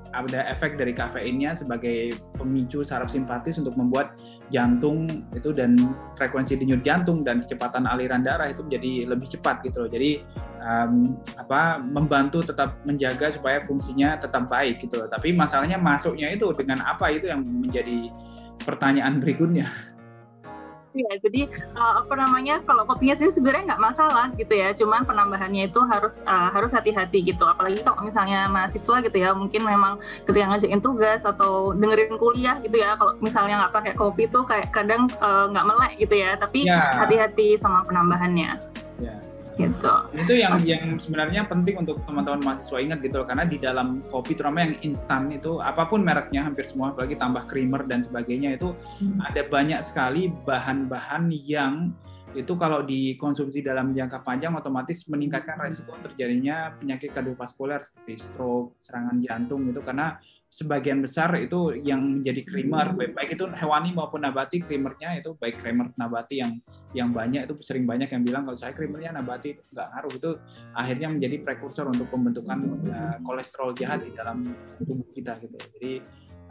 ada efek dari kafeinnya sebagai pemicu saraf simpatis untuk membuat jantung itu dan frekuensi denyut jantung dan kecepatan aliran darah itu menjadi lebih cepat gitu loh. Jadi um, apa membantu tetap menjaga supaya fungsinya tetap baik gitu loh. Tapi masalahnya masuknya itu dengan apa itu yang menjadi pertanyaan berikutnya. Iya, jadi uh, apa namanya kalau kopinya sih sebenarnya nggak masalah gitu ya, cuman penambahannya itu harus uh, harus hati-hati gitu. Apalagi kalau misalnya mahasiswa gitu ya, mungkin memang ketika ngajakin tugas atau dengerin kuliah gitu ya, kalau misalnya nggak pakai kopi tuh kayak kadang uh, nggak melek gitu ya. Tapi Ya. hati-hati sama penambahannya Ya. Gitu. Itu yang yang sebenarnya penting untuk teman-teman mahasiswa ingat gitu loh, karena di dalam kopi terutama yang instan itu apa pun mereknya hampir semua apalagi tambah creamer dan sebagainya itu Hmm. ada banyak sekali bahan-bahan yang itu kalau dikonsumsi dalam jangka panjang otomatis meningkatkan resiko terjadinya penyakit kardiovaskuler seperti stroke, serangan jantung itu karena sebagian besar itu yang menjadi creamer. Baik, baik itu hewani maupun nabati creamernya itu baik creamer nabati yang yang banyak itu sering banyak yang bilang kalau saya creamernya nabati nggak ngaruh. Itu akhirnya menjadi prekursor untuk pembentukan uh, kolesterol jahat di dalam tubuh kita gitu. Jadi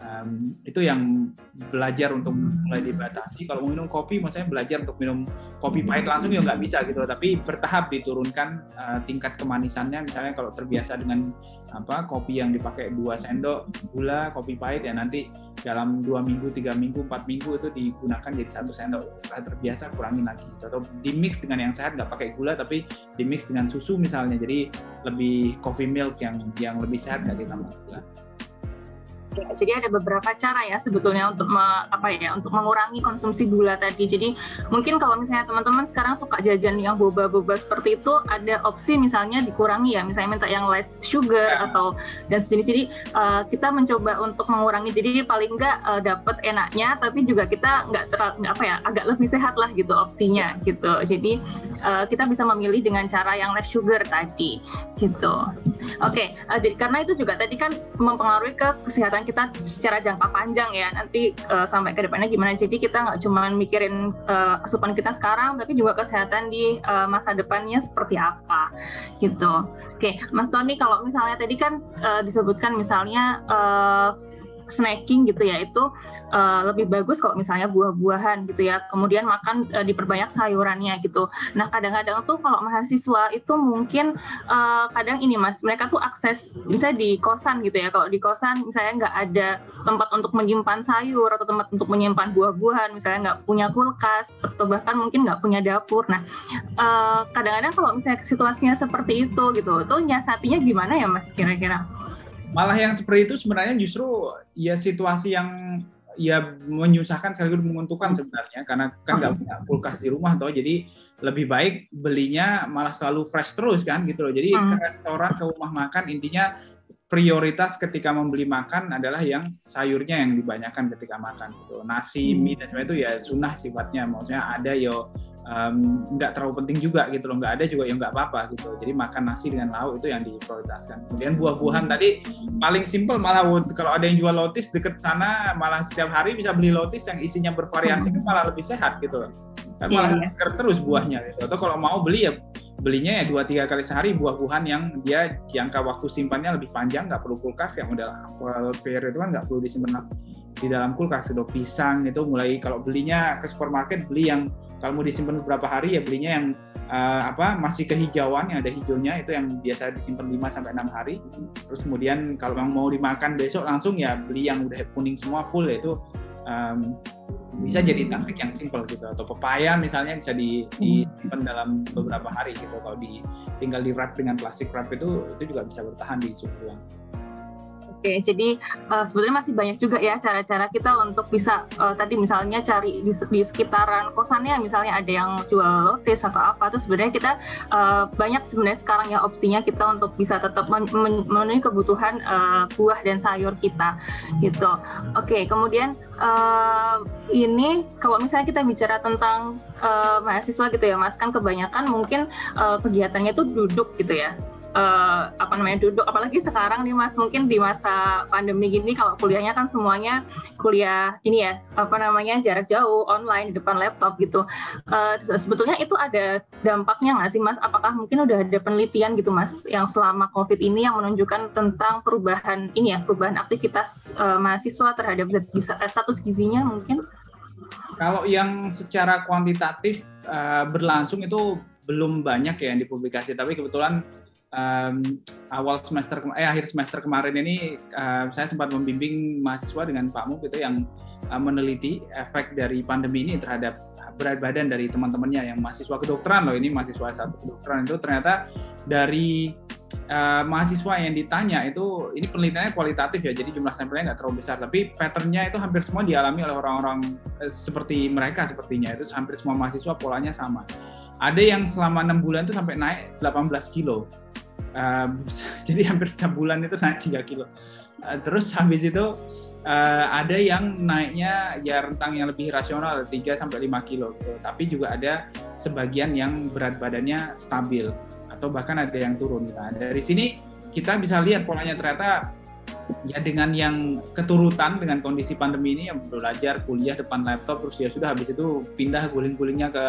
um, itu yang belajar untuk mulai dibatasi. Kalau mau minum kopi maksudnya belajar untuk minum kopi pahit langsung ya nggak bisa gitu. Tapi bertahap diturunkan uh, tingkat kemanisannya. Misalnya kalau terbiasa dengan apa kopi yang dipakai dua sendok gula kopi pahit ya nanti dalam dua minggu tiga minggu empat minggu itu digunakan jadi satu sendok. Setelah terbiasa kurangin lagi gitu. atau di mix dengan yang sehat nggak pakai gula tapi di mix dengan susu misalnya. Jadi lebih coffee milk yang yang lebih sehat nggak ditambah gula Ya, jadi ada beberapa cara ya sebetulnya untuk me- apa ya untuk mengurangi konsumsi gula tadi. Jadi mungkin kalau misalnya teman-teman sekarang suka jajan yang boba-boba seperti itu, ada opsi misalnya dikurangi ya, misalnya minta yang less sugar Ya. atau dan sejenis. Jadi uh, kita mencoba untuk mengurangi. Jadi paling nggak uh, dapat enaknya, tapi juga kita nggak terlalu apa ya agak lebih sehat lah gitu opsinya gitu. Jadi uh, kita bisa memilih dengan cara yang less sugar tadi gitu. Oke, uh, jadi karena itu juga tadi kan mempengaruhi ke kesehatan kita secara jangka panjang ya. Nanti uh, sampai ke depannya gimana. Jadi kita nggak cuma mikirin uh, asupan kita sekarang, tapi juga kesehatan di uh, masa depannya seperti apa gitu. Oke, Mas Tony, kalau misalnya tadi kan uh, disebutkan misalnya uh, snacking gitu ya itu uh, lebih bagus kalau misalnya buah-buahan gitu ya. Kemudian makan uh, diperbanyak sayurannya gitu. Nah kadang-kadang tuh kalau mahasiswa itu mungkin uh, kadang ini mas mereka tuh akses misalnya di kosan gitu ya. Kalau di kosan misalnya nggak ada tempat untuk menyimpan sayur atau tempat untuk menyimpan buah-buahan misalnya nggak punya kulkas atau bahkan mungkin nggak punya dapur. Nah uh, kadang-kadang kalau misalnya situasinya seperti itu gitu itu nyiasatinya gimana ya mas kira-kira malah yang seperti itu sebenarnya justru ya situasi yang ya menyusahkan sekaligus menguntungkan sebenarnya. Karena kan nggak punya kulkas di rumah toh jadi lebih baik belinya malah selalu fresh terus kan gitu loh. Jadi Hmm. ke restoran ke rumah makan intinya prioritas ketika membeli makan adalah yang sayurnya yang dibanyakan ketika makan gitu nasi Hmm. mie dan sebagainya itu ya sunnah sifatnya. Maksudnya ada yo nggak terlalu penting juga gitu loh. Nggak ada juga ya nggak apa-apa gitu. Jadi makan nasi dengan lauk itu yang diprioritaskan. Kemudian buah-buahan tadi paling simpel malah kalau ada yang jual lotis deket sana malah setiap hari bisa beli lotis yang isinya bervariasi kan malah lebih sehat gitu loh. Kan malah iya. seger terus buahnya gitu. Atau kalau mau beli ya belinya ya dua tiga kali sehari buah-buahan yang dia jangka waktu simpannya lebih panjang nggak perlu kulkas kayak model apel pear itu kan nggak perlu disimpan di dalam kulkas itu pisang itu mulai kalau belinya ke supermarket beli yang kalau mau disimpan beberapa hari ya belinya yang eh, apa masih kehijauan yang ada hijaunya itu yang biasa disimpan 5 sampai enam hari. Terus kemudian kalau memang mau dimakan besok langsung ya beli yang udah kuning semua full yaitu um, bisa jadi taktik yang simple gitu. Atau pepaya misalnya bisa di disimpan dalam beberapa hari gitu. Kalau di tinggal di wrap dengan plastik wrap itu itu juga bisa bertahan di suhu ruang. Oke, jadi uh, sebetulnya masih banyak juga ya cara-cara kita untuk bisa uh, tadi misalnya cari di, di sekitaran kosannya misalnya ada yang jual lotis atau apa tuh sebenarnya kita uh, banyak sebenarnya sekarang ya opsinya kita untuk bisa tetap memenuhi kebutuhan uh, buah dan sayur kita gitu. Oke, kemudian uh, ini kalau misalnya kita bicara tentang uh, mahasiswa gitu ya Mas kan kebanyakan mungkin uh, kegiatannya itu duduk gitu ya uh, apa namanya duduk. Apalagi sekarang nih mas. Mungkin di masa pandemi gini kalau kuliahnya kan semuanya kuliah ini ya apa namanya jarak jauh online di depan laptop gitu. Uh, sebetulnya itu ada dampaknya nggak sih mas? Apakah mungkin udah ada penelitian gitu mas yang selama covid ini yang menunjukkan tentang perubahan ini ya perubahan aktivitas uh, mahasiswa terhadap status gizinya mungkin? Kalau yang secara kuantitatif uh, berlangsung itu belum banyak ya yang dipublikasi. Tapi kebetulan um, awal semester eh akhir semester kemarin ini uh, saya sempat membimbing mahasiswa dengan Pak Mu gitu yang uh, meneliti efek dari pandemi ini terhadap berat badan dari teman-temannya yang mahasiswa kedokteran loh ini mahasiswa satu kedokteran. Itu ternyata dari uh, mahasiswa yang ditanya itu ini penelitiannya kualitatif ya jadi jumlah sampelnya nggak terlalu besar tapi patternnya itu hampir semua dialami oleh orang-orang uh, seperti mereka sepertinya itu hampir semua mahasiswa polanya sama. Ada yang selama enam bulan itu sampai naik 18 kilo uh, (laughs) jadi hampir setiap bulan itu naik 3 kilo. Uh, terus habis itu uh, ada yang naiknya ya rentang yang lebih rasional 3 sampai 5 kilo. Gitu. tapi juga ada sebagian yang berat badannya stabil atau bahkan ada yang turun. Nah dari sini kita bisa lihat polanya. Ternyata ya dengan yang keturutan dengan kondisi pandemi ini yang belajar kuliah depan laptop terus ya sudah habis itu pindah guling-gulingnya ke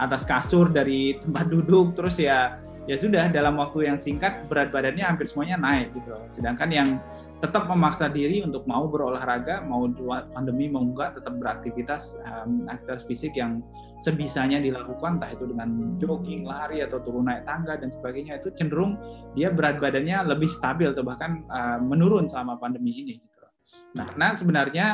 atas kasur dari tempat (laughs) duduk terus ya ya sudah dalam waktu yang singkat berat badannya hampir semuanya naik gitu sedangkan yang tetap memaksa diri untuk mau berolahraga mau pandemi mau enggak tetap beraktivitas um, aktivitas fisik yang sebisanya dilakukan entah itu dengan jogging lari atau turun naik tangga dan sebagainya itu cenderung dia berat badannya lebih stabil atau bahkan uh, menurun selama pandemi ini gitu. Nah, karena sebenarnya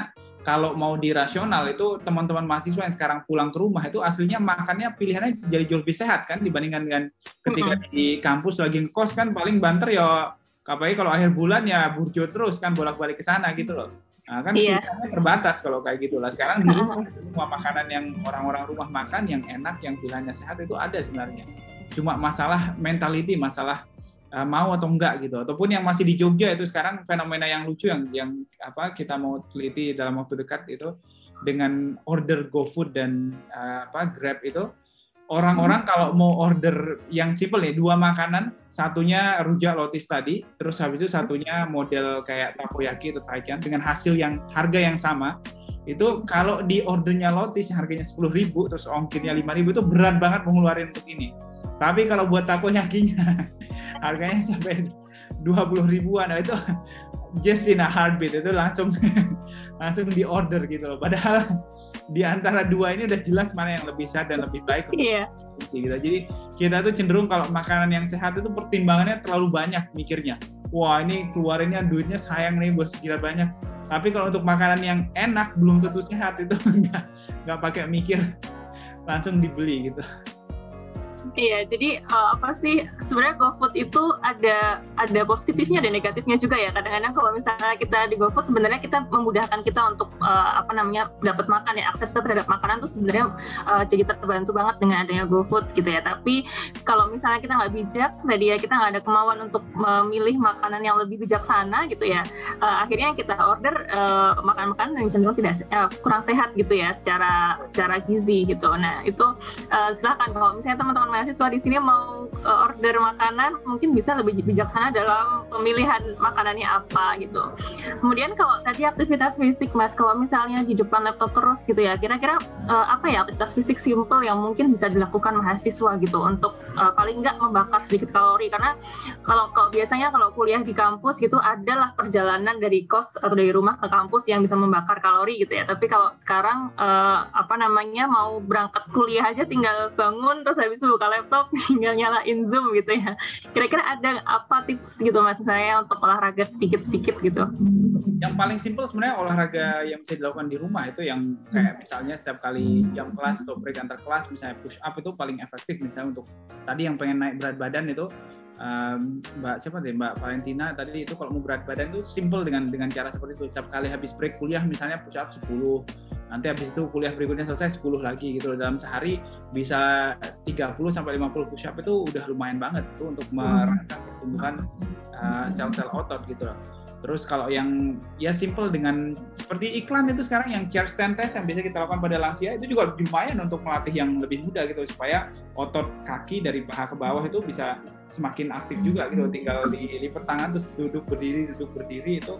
kalau mau dirasional itu teman-teman mahasiswa yang sekarang pulang ke rumah itu aslinya makannya pilihannya jadi jauh lebih sehat kan dibandingkan dengan ketika mm -hmm. di kampus lagi ngekos kan paling banter ya apalagi kalau akhir bulan ya burjo terus kan bolak-balik ke sana gitu loh. Nah, kan iya. pilihannya terbatas kalau kayak gitu lah. Sekarang di rumah semua makanan yang orang-orang rumah makan yang enak, yang pilihannya sehat itu ada sebenarnya. Cuma masalah mentality, masalah uh, mau atau enggak gitu. Ataupun yang masih di Jogja itu sekarang fenomena yang lucu yang yang apa kita mau teliti dalam waktu dekat itu dengan order GoFood dan uh, apa Grab itu. Orang-orang hmm. kalau mau order yang simple ya dua makanan satunya rujak lotis tadi terus habis itu satunya model kayak takoyaki atau taichan dengan hasil yang harga yang sama itu kalau di ordernya lotis harganya sepuluh ribu terus ongkirnya lima ribu itu berat banget mengeluarkan untuk ini tapi kalau buat takoyakinya (laughs) harganya sampai 20 ribuan nah, itu just in a heartbeat itu langsung (laughs) langsung di order gitu loh padahal di antara dua ini udah jelas mana yang lebih sehat dan lebih baik iya. gitu. Jadi kita tuh cenderung kalau makanan yang sehat itu pertimbangannya terlalu banyak mikirnya. Wah ini keluarinnya duitnya sayang nih buat sekitar banyak. Tapi kalau untuk makanan yang enak belum tentu sehat itu (laughs) nggak nggak pakai mikir langsung dibeli gitu. Iya, jadi uh, apa sih sebenarnya GoFood itu ada ada positifnya dan negatifnya juga ya. Kadang-kadang kalau misalnya kita di GoFood sebenarnya kita memudahkan kita untuk uh, apa namanya dapat makan ya akses terhadap makanan tuh sebenarnya uh, jadi terbantu banget dengan adanya GoFood gitu ya. Tapi kalau misalnya kita nggak bijak, tadi ya kita nggak ada kemauan untuk memilih makanan yang lebih bijaksana gitu ya. Uh, akhirnya kita order uh, makan-makanan yang cenderung tidak uh, kurang sehat gitu ya secara secara gizi gitu. Nah itu uh, silakan kalau misalnya teman-teman mahasiswa di sini mau uh, order makanan mungkin bisa lebih bijaksana dalam pemilihan makanannya apa gitu. Kemudian kalau tadi aktivitas fisik mas, kalau misalnya di depan laptop terus gitu ya, kira-kira uh, apa ya aktivitas fisik simple yang mungkin bisa dilakukan mahasiswa gitu untuk uh, paling nggak membakar sedikit kalori karena kalau kalau biasanya kalau kuliah di kampus gitu adalah perjalanan dari kos atau dari rumah ke kampus yang bisa membakar kalori gitu ya. Tapi kalau sekarang uh, apa namanya mau berangkat kuliah aja tinggal bangun terus habis itu buka buka laptop (laughs) tinggal nyalain Zoom gitu ya. Kira-kira ada apa tips gitu mas saya untuk olahraga sedikit-sedikit gitu? Yang paling simpel sebenarnya olahraga yang bisa dilakukan di rumah itu yang kayak misalnya setiap kali jam kelas atau break antar kelas misalnya push up itu paling efektif misalnya untuk tadi yang pengen naik berat badan itu um, Mbak siapa deh Mbak Valentina tadi itu kalau mau berat badan itu simple dengan dengan cara seperti itu setiap kali habis break kuliah misalnya push up 10 nanti habis itu kuliah berikutnya selesai 10 lagi gitu dalam sehari bisa 30 sampai 50 push up itu udah lumayan banget tuh untuk merangsang pertumbuhan uh, sel-sel otot gitu loh. Terus kalau yang ya simple dengan seperti iklan itu sekarang yang chair stand test yang biasa kita lakukan pada lansia itu juga lumayan untuk melatih yang lebih muda gitu supaya otot kaki dari paha ke bawah itu bisa semakin aktif juga gitu tinggal dilipat tangan terus duduk berdiri duduk berdiri itu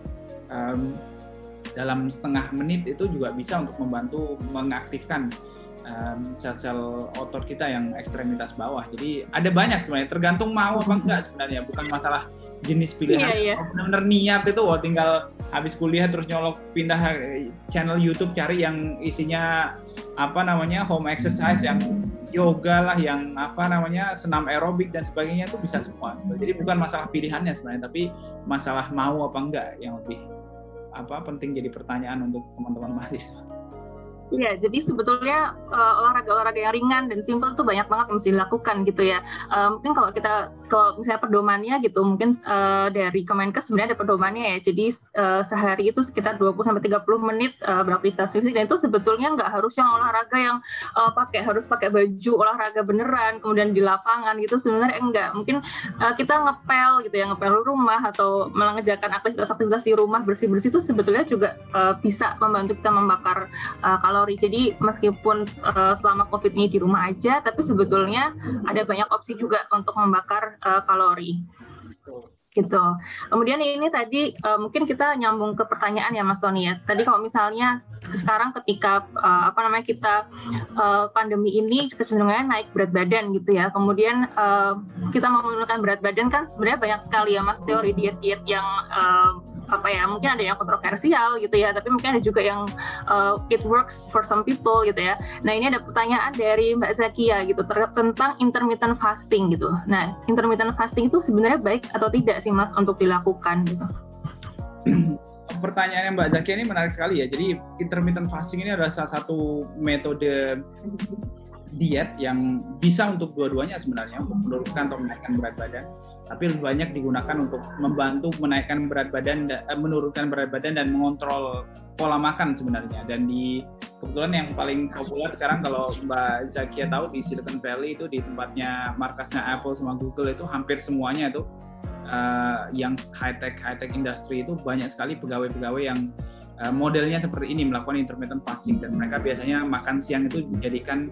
um, dalam setengah menit itu juga bisa untuk membantu mengaktifkan sel-sel um, otot kita yang ekstremitas bawah. Jadi ada banyak sebenarnya, tergantung mau apa enggak sebenarnya, bukan masalah jenis pilihan. Yeah, yeah. benar-benar niat itu, oh, tinggal habis kuliah terus nyolok pindah eh, channel YouTube cari yang isinya apa namanya home exercise yang yoga lah yang apa namanya senam aerobik dan sebagainya itu bisa semua. Jadi bukan masalah pilihannya sebenarnya tapi masalah mau apa enggak yang lebih apa penting jadi pertanyaan untuk teman-teman mahasiswa. Iya, jadi sebetulnya uh, olahraga-olahraga yang ringan dan simpel tuh banyak banget yang bisa dilakukan gitu ya. Uh, mungkin kalau kita kalau misalnya pedomannya gitu, mungkin uh, dari Kemenkes sebenarnya ada pedomannya ya. Jadi uh, sehari itu sekitar 20 sampai 30 menit uh, beraktivitas fisik dan itu sebetulnya nggak harus yang olahraga yang uh, pakai harus pakai baju olahraga beneran kemudian di lapangan gitu sebenarnya enggak. Mungkin uh, kita ngepel gitu ya, ngepel rumah atau mengerjakan aktivitas-aktivitas di rumah bersih-bersih itu sebetulnya juga uh, bisa membantu kita membakar uh, kalori. Jadi meskipun uh, selama COVID ini di rumah aja, tapi sebetulnya ada banyak opsi juga untuk membakar uh, kalori gitu. Kemudian ini tadi uh, mungkin kita nyambung ke pertanyaan ya Mas Tony ya. Tadi kalau misalnya sekarang ketika uh, apa namanya kita uh, pandemi ini kecenderungannya naik berat badan gitu ya. Kemudian uh, kita mau menurunkan berat badan kan sebenarnya banyak sekali ya Mas teori diet-diet yang uh, apa ya mungkin ada yang kontroversial gitu ya tapi mungkin ada juga yang uh, it works for some people gitu ya. Nah ini ada pertanyaan dari Mbak Zakia gitu tentang intermittent fasting gitu. Nah intermittent fasting itu sebenarnya baik atau tidak sih mas untuk dilakukan gitu? (clears throat) Pertanyaannya Mbak Zakia ini menarik sekali ya. Jadi intermittent fasting ini adalah salah satu metode diet yang bisa untuk dua-duanya sebenarnya untuk menurunkan atau menaikkan berat badan tapi lebih banyak digunakan untuk membantu menaikkan berat badan, eh, menurunkan berat badan dan mengontrol pola makan sebenarnya. Dan di kebetulan yang paling populer sekarang kalau Mbak Zakia tahu di Silicon Valley itu di tempatnya markasnya Apple sama Google itu hampir semuanya itu uh, yang high tech high tech industry itu banyak sekali pegawai-pegawai yang uh, modelnya seperti ini melakukan intermittent fasting dan mereka biasanya makan siang itu dijadikan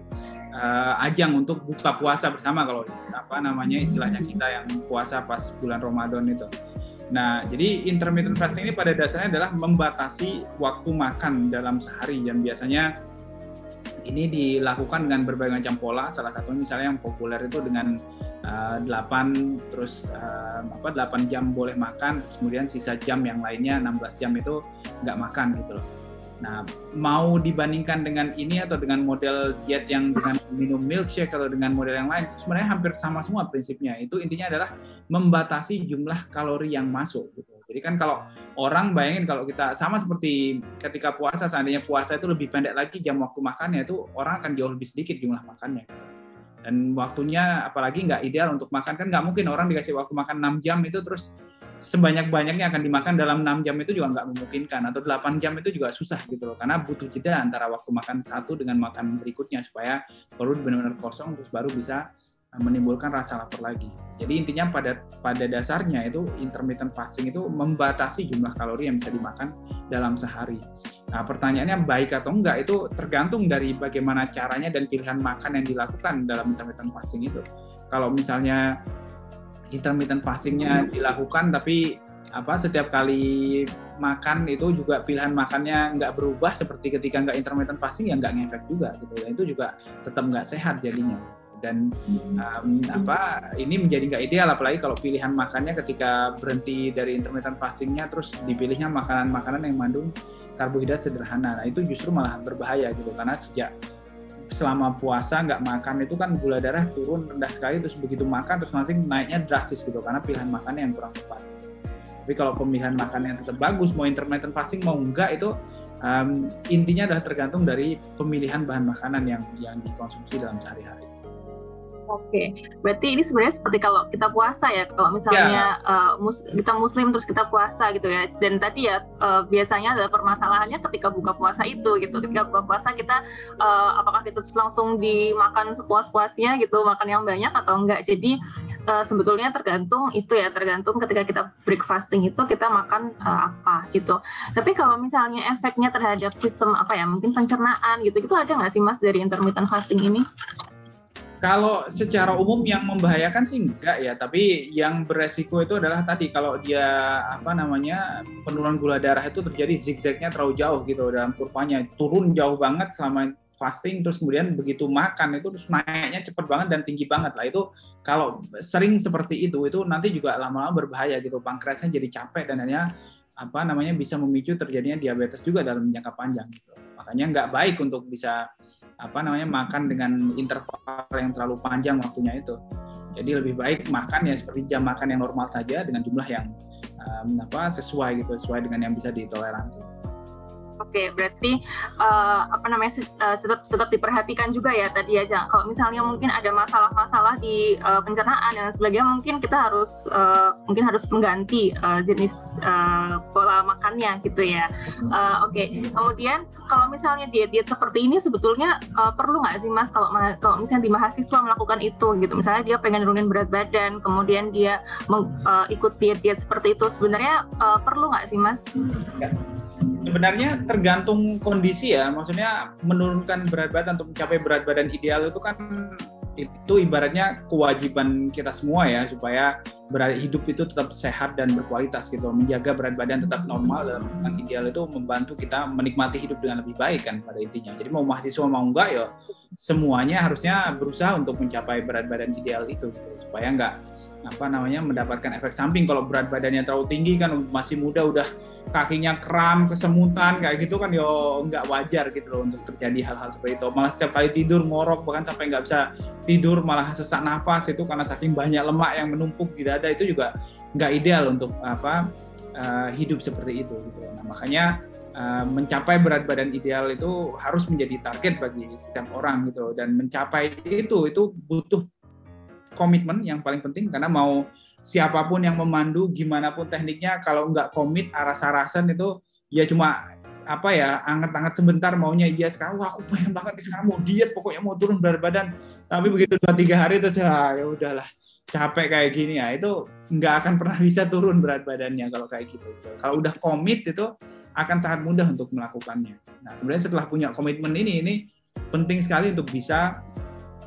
uh, ajang untuk buka puasa bersama kalau apa namanya istilahnya kita yang puasa pas bulan Ramadan itu. Nah, jadi intermittent fasting ini pada dasarnya adalah membatasi waktu makan dalam sehari yang biasanya ini dilakukan dengan berbagai macam pola. Salah satu misalnya yang populer itu dengan uh, eh, 8 terus uh, apa 8 jam boleh makan, terus kemudian sisa jam yang lainnya 16 jam itu nggak makan gitu loh. Nah, mau dibandingkan dengan ini atau dengan model diet yang dengan minum milkshake atau dengan model yang lain, sebenarnya hampir sama semua prinsipnya. Itu intinya adalah membatasi jumlah kalori yang masuk. Gitu. Jadi kan kalau orang bayangin kalau kita sama seperti ketika puasa, seandainya puasa itu lebih pendek lagi jam waktu makannya itu orang akan jauh lebih sedikit jumlah makannya. Dan waktunya apalagi nggak ideal untuk makan. Kan nggak mungkin orang dikasih waktu makan 6 jam itu terus sebanyak-banyaknya akan dimakan dalam 6 jam itu juga nggak memungkinkan. Atau 8 jam itu juga susah gitu loh. Karena butuh jeda antara waktu makan satu dengan makan berikutnya supaya perut benar-benar kosong terus baru bisa menimbulkan rasa lapar lagi. Jadi intinya pada pada dasarnya itu intermittent fasting itu membatasi jumlah kalori yang bisa dimakan dalam sehari. Nah, pertanyaannya baik atau enggak itu tergantung dari bagaimana caranya dan pilihan makan yang dilakukan dalam intermittent fasting itu. Kalau misalnya intermittent fastingnya dilakukan tapi apa setiap kali makan itu juga pilihan makannya nggak berubah seperti ketika nggak intermittent fasting ya nggak ngefek juga gitu ya itu juga tetap nggak sehat jadinya dan um, apa ini menjadi nggak ideal apalagi kalau pilihan makannya ketika berhenti dari intermittent fastingnya terus dipilihnya makanan-makanan yang mengandung karbohidrat sederhana nah itu justru malah berbahaya gitu karena sejak selama puasa nggak makan itu kan gula darah turun rendah sekali terus begitu makan terus langsung naiknya drastis gitu karena pilihan makannya yang kurang tepat. Tapi kalau pemilihan makannya tetap bagus mau intermittent fasting mau enggak itu um, intinya adalah tergantung dari pemilihan bahan makanan yang yang dikonsumsi dalam sehari-hari. Oke, berarti ini sebenarnya seperti kalau kita puasa ya, kalau misalnya yeah. uh, mus kita muslim terus kita puasa gitu ya. Dan tadi ya uh, biasanya ada permasalahannya ketika buka puasa itu gitu. Ketika buka puasa kita uh, apakah kita terus langsung dimakan sepuas-puasnya gitu, makan yang banyak atau enggak. Jadi uh, sebetulnya tergantung itu ya, tergantung ketika kita break fasting itu kita makan uh, apa gitu. Tapi kalau misalnya efeknya terhadap sistem apa ya, mungkin pencernaan gitu, itu ada nggak sih mas dari intermittent fasting ini? Kalau secara umum yang membahayakan sih enggak ya, tapi yang beresiko itu adalah tadi kalau dia apa namanya penurunan gula darah itu terjadi zigzagnya terlalu jauh gitu dalam kurvanya, turun jauh banget selama fasting terus kemudian begitu makan itu terus naiknya cepat banget dan tinggi banget lah. Itu kalau sering seperti itu itu nanti juga lama-lama berbahaya gitu. Pankreasnya jadi capek dan hanya apa namanya bisa memicu terjadinya diabetes juga dalam jangka panjang gitu. Makanya nggak baik untuk bisa apa namanya makan dengan interval yang terlalu panjang waktunya itu. Jadi lebih baik makan ya seperti jam makan yang normal saja dengan jumlah yang um, apa sesuai gitu, sesuai dengan yang bisa ditoleransi. Oke, berarti uh, apa namanya uh, tetap tetap diperhatikan juga ya tadi aja. Kalau misalnya mungkin ada masalah-masalah di uh, pencernaan dan sebagainya, mungkin kita harus uh, mungkin harus mengganti uh, jenis uh, pola makannya gitu ya. Uh, Oke, okay. kemudian kalau misalnya diet-diet seperti ini sebetulnya uh, perlu nggak sih mas kalau kalau misalnya di mahasiswa melakukan itu gitu, misalnya dia pengen nurunin berat badan, kemudian dia meng, uh, ikut diet-diet seperti itu, sebenarnya uh, perlu nggak sih mas? Ya sebenarnya tergantung kondisi ya. Maksudnya menurunkan berat badan untuk mencapai berat badan ideal itu kan itu ibaratnya kewajiban kita semua ya supaya berat hidup itu tetap sehat dan berkualitas gitu. Menjaga berat badan tetap normal dan ideal itu membantu kita menikmati hidup dengan lebih baik kan pada intinya. Jadi mau mahasiswa mau enggak ya semuanya harusnya berusaha untuk mencapai berat badan ideal itu gitu, supaya enggak apa namanya mendapatkan efek samping. Kalau berat badannya terlalu tinggi kan masih muda udah kakinya kram kesemutan kayak gitu kan yo nggak wajar gitu loh untuk terjadi hal-hal seperti itu. Malah setiap kali tidur ngorok bahkan sampai nggak bisa tidur malah sesak nafas itu karena saking banyak lemak yang menumpuk di dada itu juga nggak ideal untuk apa uh, hidup seperti itu gitu. Nah makanya uh, mencapai berat badan ideal itu harus menjadi target bagi setiap orang gitu dan mencapai itu itu butuh komitmen yang paling penting karena mau siapa pun yang memandu gimana pun tekniknya kalau nggak komit aras-arasan itu ya cuma apa ya anget-anget sebentar maunya iya sekarang wah aku pengen banget sekarang mau diet pokoknya mau turun berat badan. Tapi begitu dua tiga hari terus ya, ya udahlah capek kayak gini ya itu nggak akan pernah bisa turun berat badannya kalau kayak gitu. Kalau udah komit itu akan sangat mudah untuk melakukannya. Nah kemudian setelah punya komitmen ini ini penting sekali untuk bisa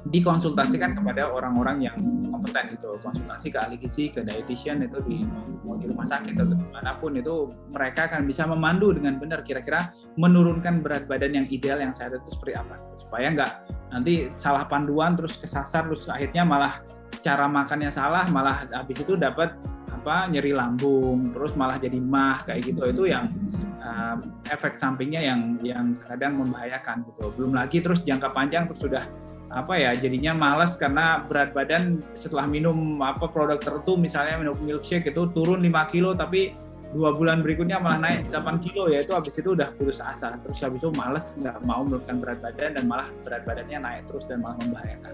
dikonsultasikan kepada orang-orang yang kompeten itu konsultasi ke ahli gizi ke dietitian itu di mau di rumah sakit atau di mana pun itu mereka akan bisa memandu dengan benar kira-kira menurunkan berat badan yang ideal yang saya itu seperti apa. Supaya nggak nanti salah panduan terus kesasar terus akhirnya malah cara makannya salah malah habis itu dapat apa nyeri lambung terus malah jadi mah kayak gitu. Itu yang uh, efek sampingnya yang yang kadang membahayakan gitu. Belum lagi terus jangka panjang terus sudah apa ya jadinya malas karena berat badan setelah minum apa produk tertentu misalnya minum milkshake itu turun 5 kilo tapi dua bulan berikutnya malah naik 8 kilo ya itu habis itu udah putus asa terus habis itu malas nggak mau menurunkan berat badan dan malah berat badannya naik terus dan malah membahayakan.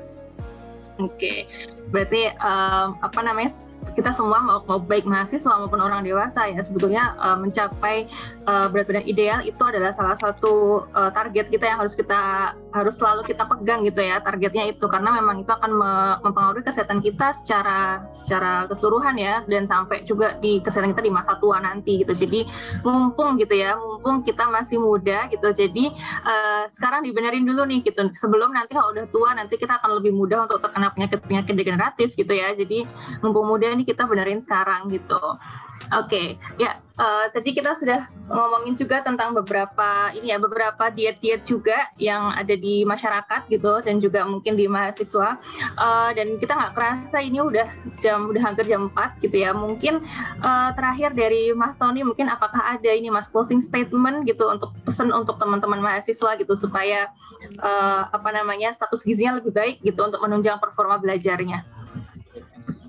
Oke, okay. berarti um, apa namanya kita semua mau, baik mahasiswa maupun orang dewasa ya. Sebetulnya uh, mencapai uh, berat badan ideal itu adalah salah satu uh, target kita yang harus kita harus selalu kita pegang gitu ya targetnya itu. Karena memang itu akan me mempengaruhi kesehatan kita secara secara keseluruhan ya dan sampai juga di kesehatan kita di masa tua nanti gitu. Jadi mumpung gitu ya mumpung kita masih muda gitu. Jadi uh, sekarang dibenerin dulu nih gitu. Sebelum nanti kalau udah tua nanti kita akan lebih mudah untuk terkena penyakit penyakit degeneratif gitu ya. Jadi mumpung muda nih kita benerin sekarang gitu. Oke, ya uh, tadi kita sudah ngomongin juga tentang beberapa ini ya beberapa diet-diet juga yang ada di masyarakat gitu dan juga mungkin di mahasiswa uh, dan kita nggak kerasa ini udah jam udah hampir jam 4 gitu ya. Mungkin uh, terakhir dari Mas Tony mungkin apakah ada ini Mas closing statement gitu untuk pesan untuk teman-teman mahasiswa gitu supaya uh, apa namanya status gizinya lebih baik gitu untuk menunjang performa belajarnya.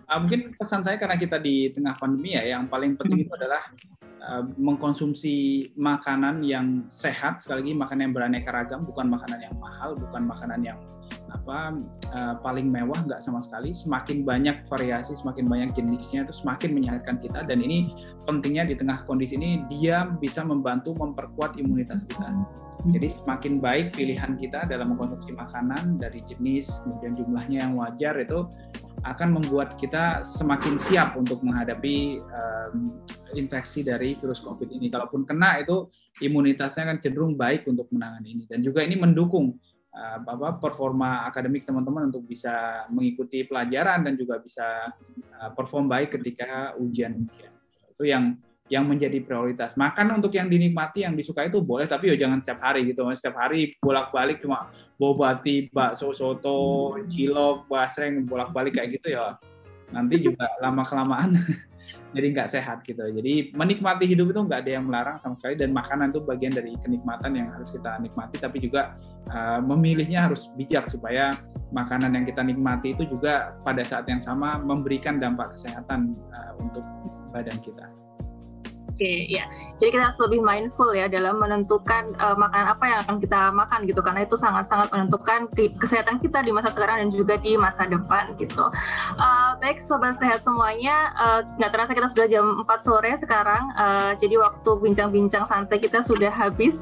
Uh, mungkin pesan saya karena kita di tengah pandemi ya, yang paling penting itu adalah uh, mengkonsumsi makanan yang sehat, sekali lagi makanan yang beraneka ragam, bukan makanan yang mahal, bukan makanan yang apa uh, paling mewah nggak sama sekali. Semakin banyak variasi, semakin banyak jenisnya itu semakin menyehatkan kita dan ini pentingnya di tengah kondisi ini dia bisa membantu memperkuat imunitas kita. Jadi semakin baik pilihan kita dalam mengkonsumsi makanan dari jenis kemudian jumlahnya yang wajar itu akan membuat kita semakin siap untuk menghadapi um, infeksi dari virus COVID ini. Kalaupun kena itu imunitasnya akan cenderung baik untuk menangani ini dan juga ini mendukung uh, apa performa akademik teman-teman untuk bisa mengikuti pelajaran dan juga bisa uh, perform baik ketika ujian-ujian. Itu yang yang menjadi prioritas. Makan untuk yang dinikmati, yang disukai itu boleh, tapi ya jangan setiap hari gitu. Setiap hari bolak-balik cuma bobati, bakso, soto, cilok, basreng, bolak-balik kayak gitu ya. Nanti juga (laughs) lama-kelamaan (laughs) jadi nggak sehat gitu. Jadi menikmati hidup itu nggak ada yang melarang sama sekali dan makanan itu bagian dari kenikmatan yang harus kita nikmati, tapi juga uh, memilihnya harus bijak supaya makanan yang kita nikmati itu juga pada saat yang sama memberikan dampak kesehatan uh, untuk badan kita. Oke, ya. Jadi kita harus lebih mindful ya dalam menentukan uh, makanan apa yang akan kita makan gitu karena itu sangat-sangat menentukan kesehatan kita di masa sekarang dan juga di masa depan gitu. Uh, baik sobat sehat semuanya, uh, nggak terasa kita sudah jam 4 sore sekarang. Uh, jadi waktu bincang-bincang santai kita sudah habis.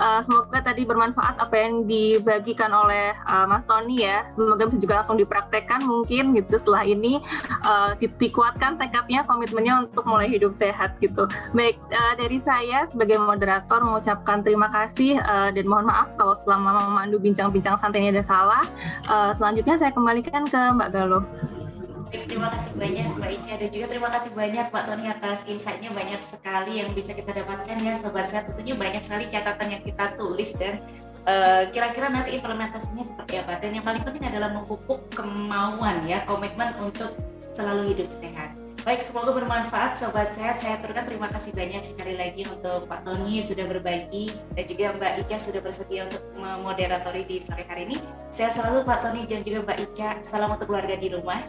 Uh, semoga tadi bermanfaat apa yang dibagikan oleh uh, Mas Tony ya. Semoga bisa juga langsung dipraktekkan mungkin gitu setelah ini uh, dikuatkan tekadnya, komitmennya untuk mulai hidup sehat gitu. Baik, uh, dari saya sebagai moderator mengucapkan terima kasih uh, dan mohon maaf kalau selama memandu bincang-bincang santai ini ada salah. Uh, selanjutnya saya kembalikan ke Mbak Galuh. Terima kasih banyak Mbak Ica dan juga terima kasih banyak Pak Tony atas insight-nya banyak sekali yang bisa kita dapatkan ya Sobat Sehat tentunya banyak sekali catatan yang kita tulis dan kira-kira uh, nanti implementasinya seperti apa dan yang paling penting adalah memupuk kemauan ya komitmen untuk selalu hidup sehat. Baik, semoga bermanfaat Sobat Sehat. Saya turkan terima kasih banyak sekali lagi untuk Pak Tony sudah berbagi dan juga Mbak Ica sudah bersedia untuk memoderatori di sore hari ini. Saya selalu Pak Tony dan juga Mbak Ica. Salam untuk keluarga di rumah.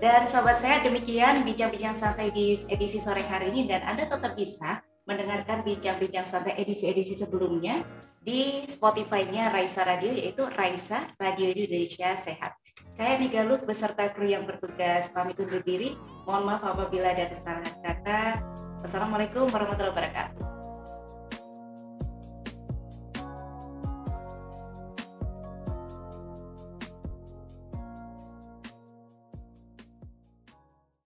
Dan Sobat Sehat, demikian bincang-bincang santai di edisi sore hari ini dan Anda tetap bisa mendengarkan bincang-bincang santai edisi-edisi sebelumnya di Spotify-nya Raisa Radio yaitu Raisa Radio Indonesia Sehat. Saya Nigaluk beserta kru yang bertugas pamit undur diri. Mohon maaf apabila ada kesalahan kata. Wassalamualaikum warahmatullahi wabarakatuh.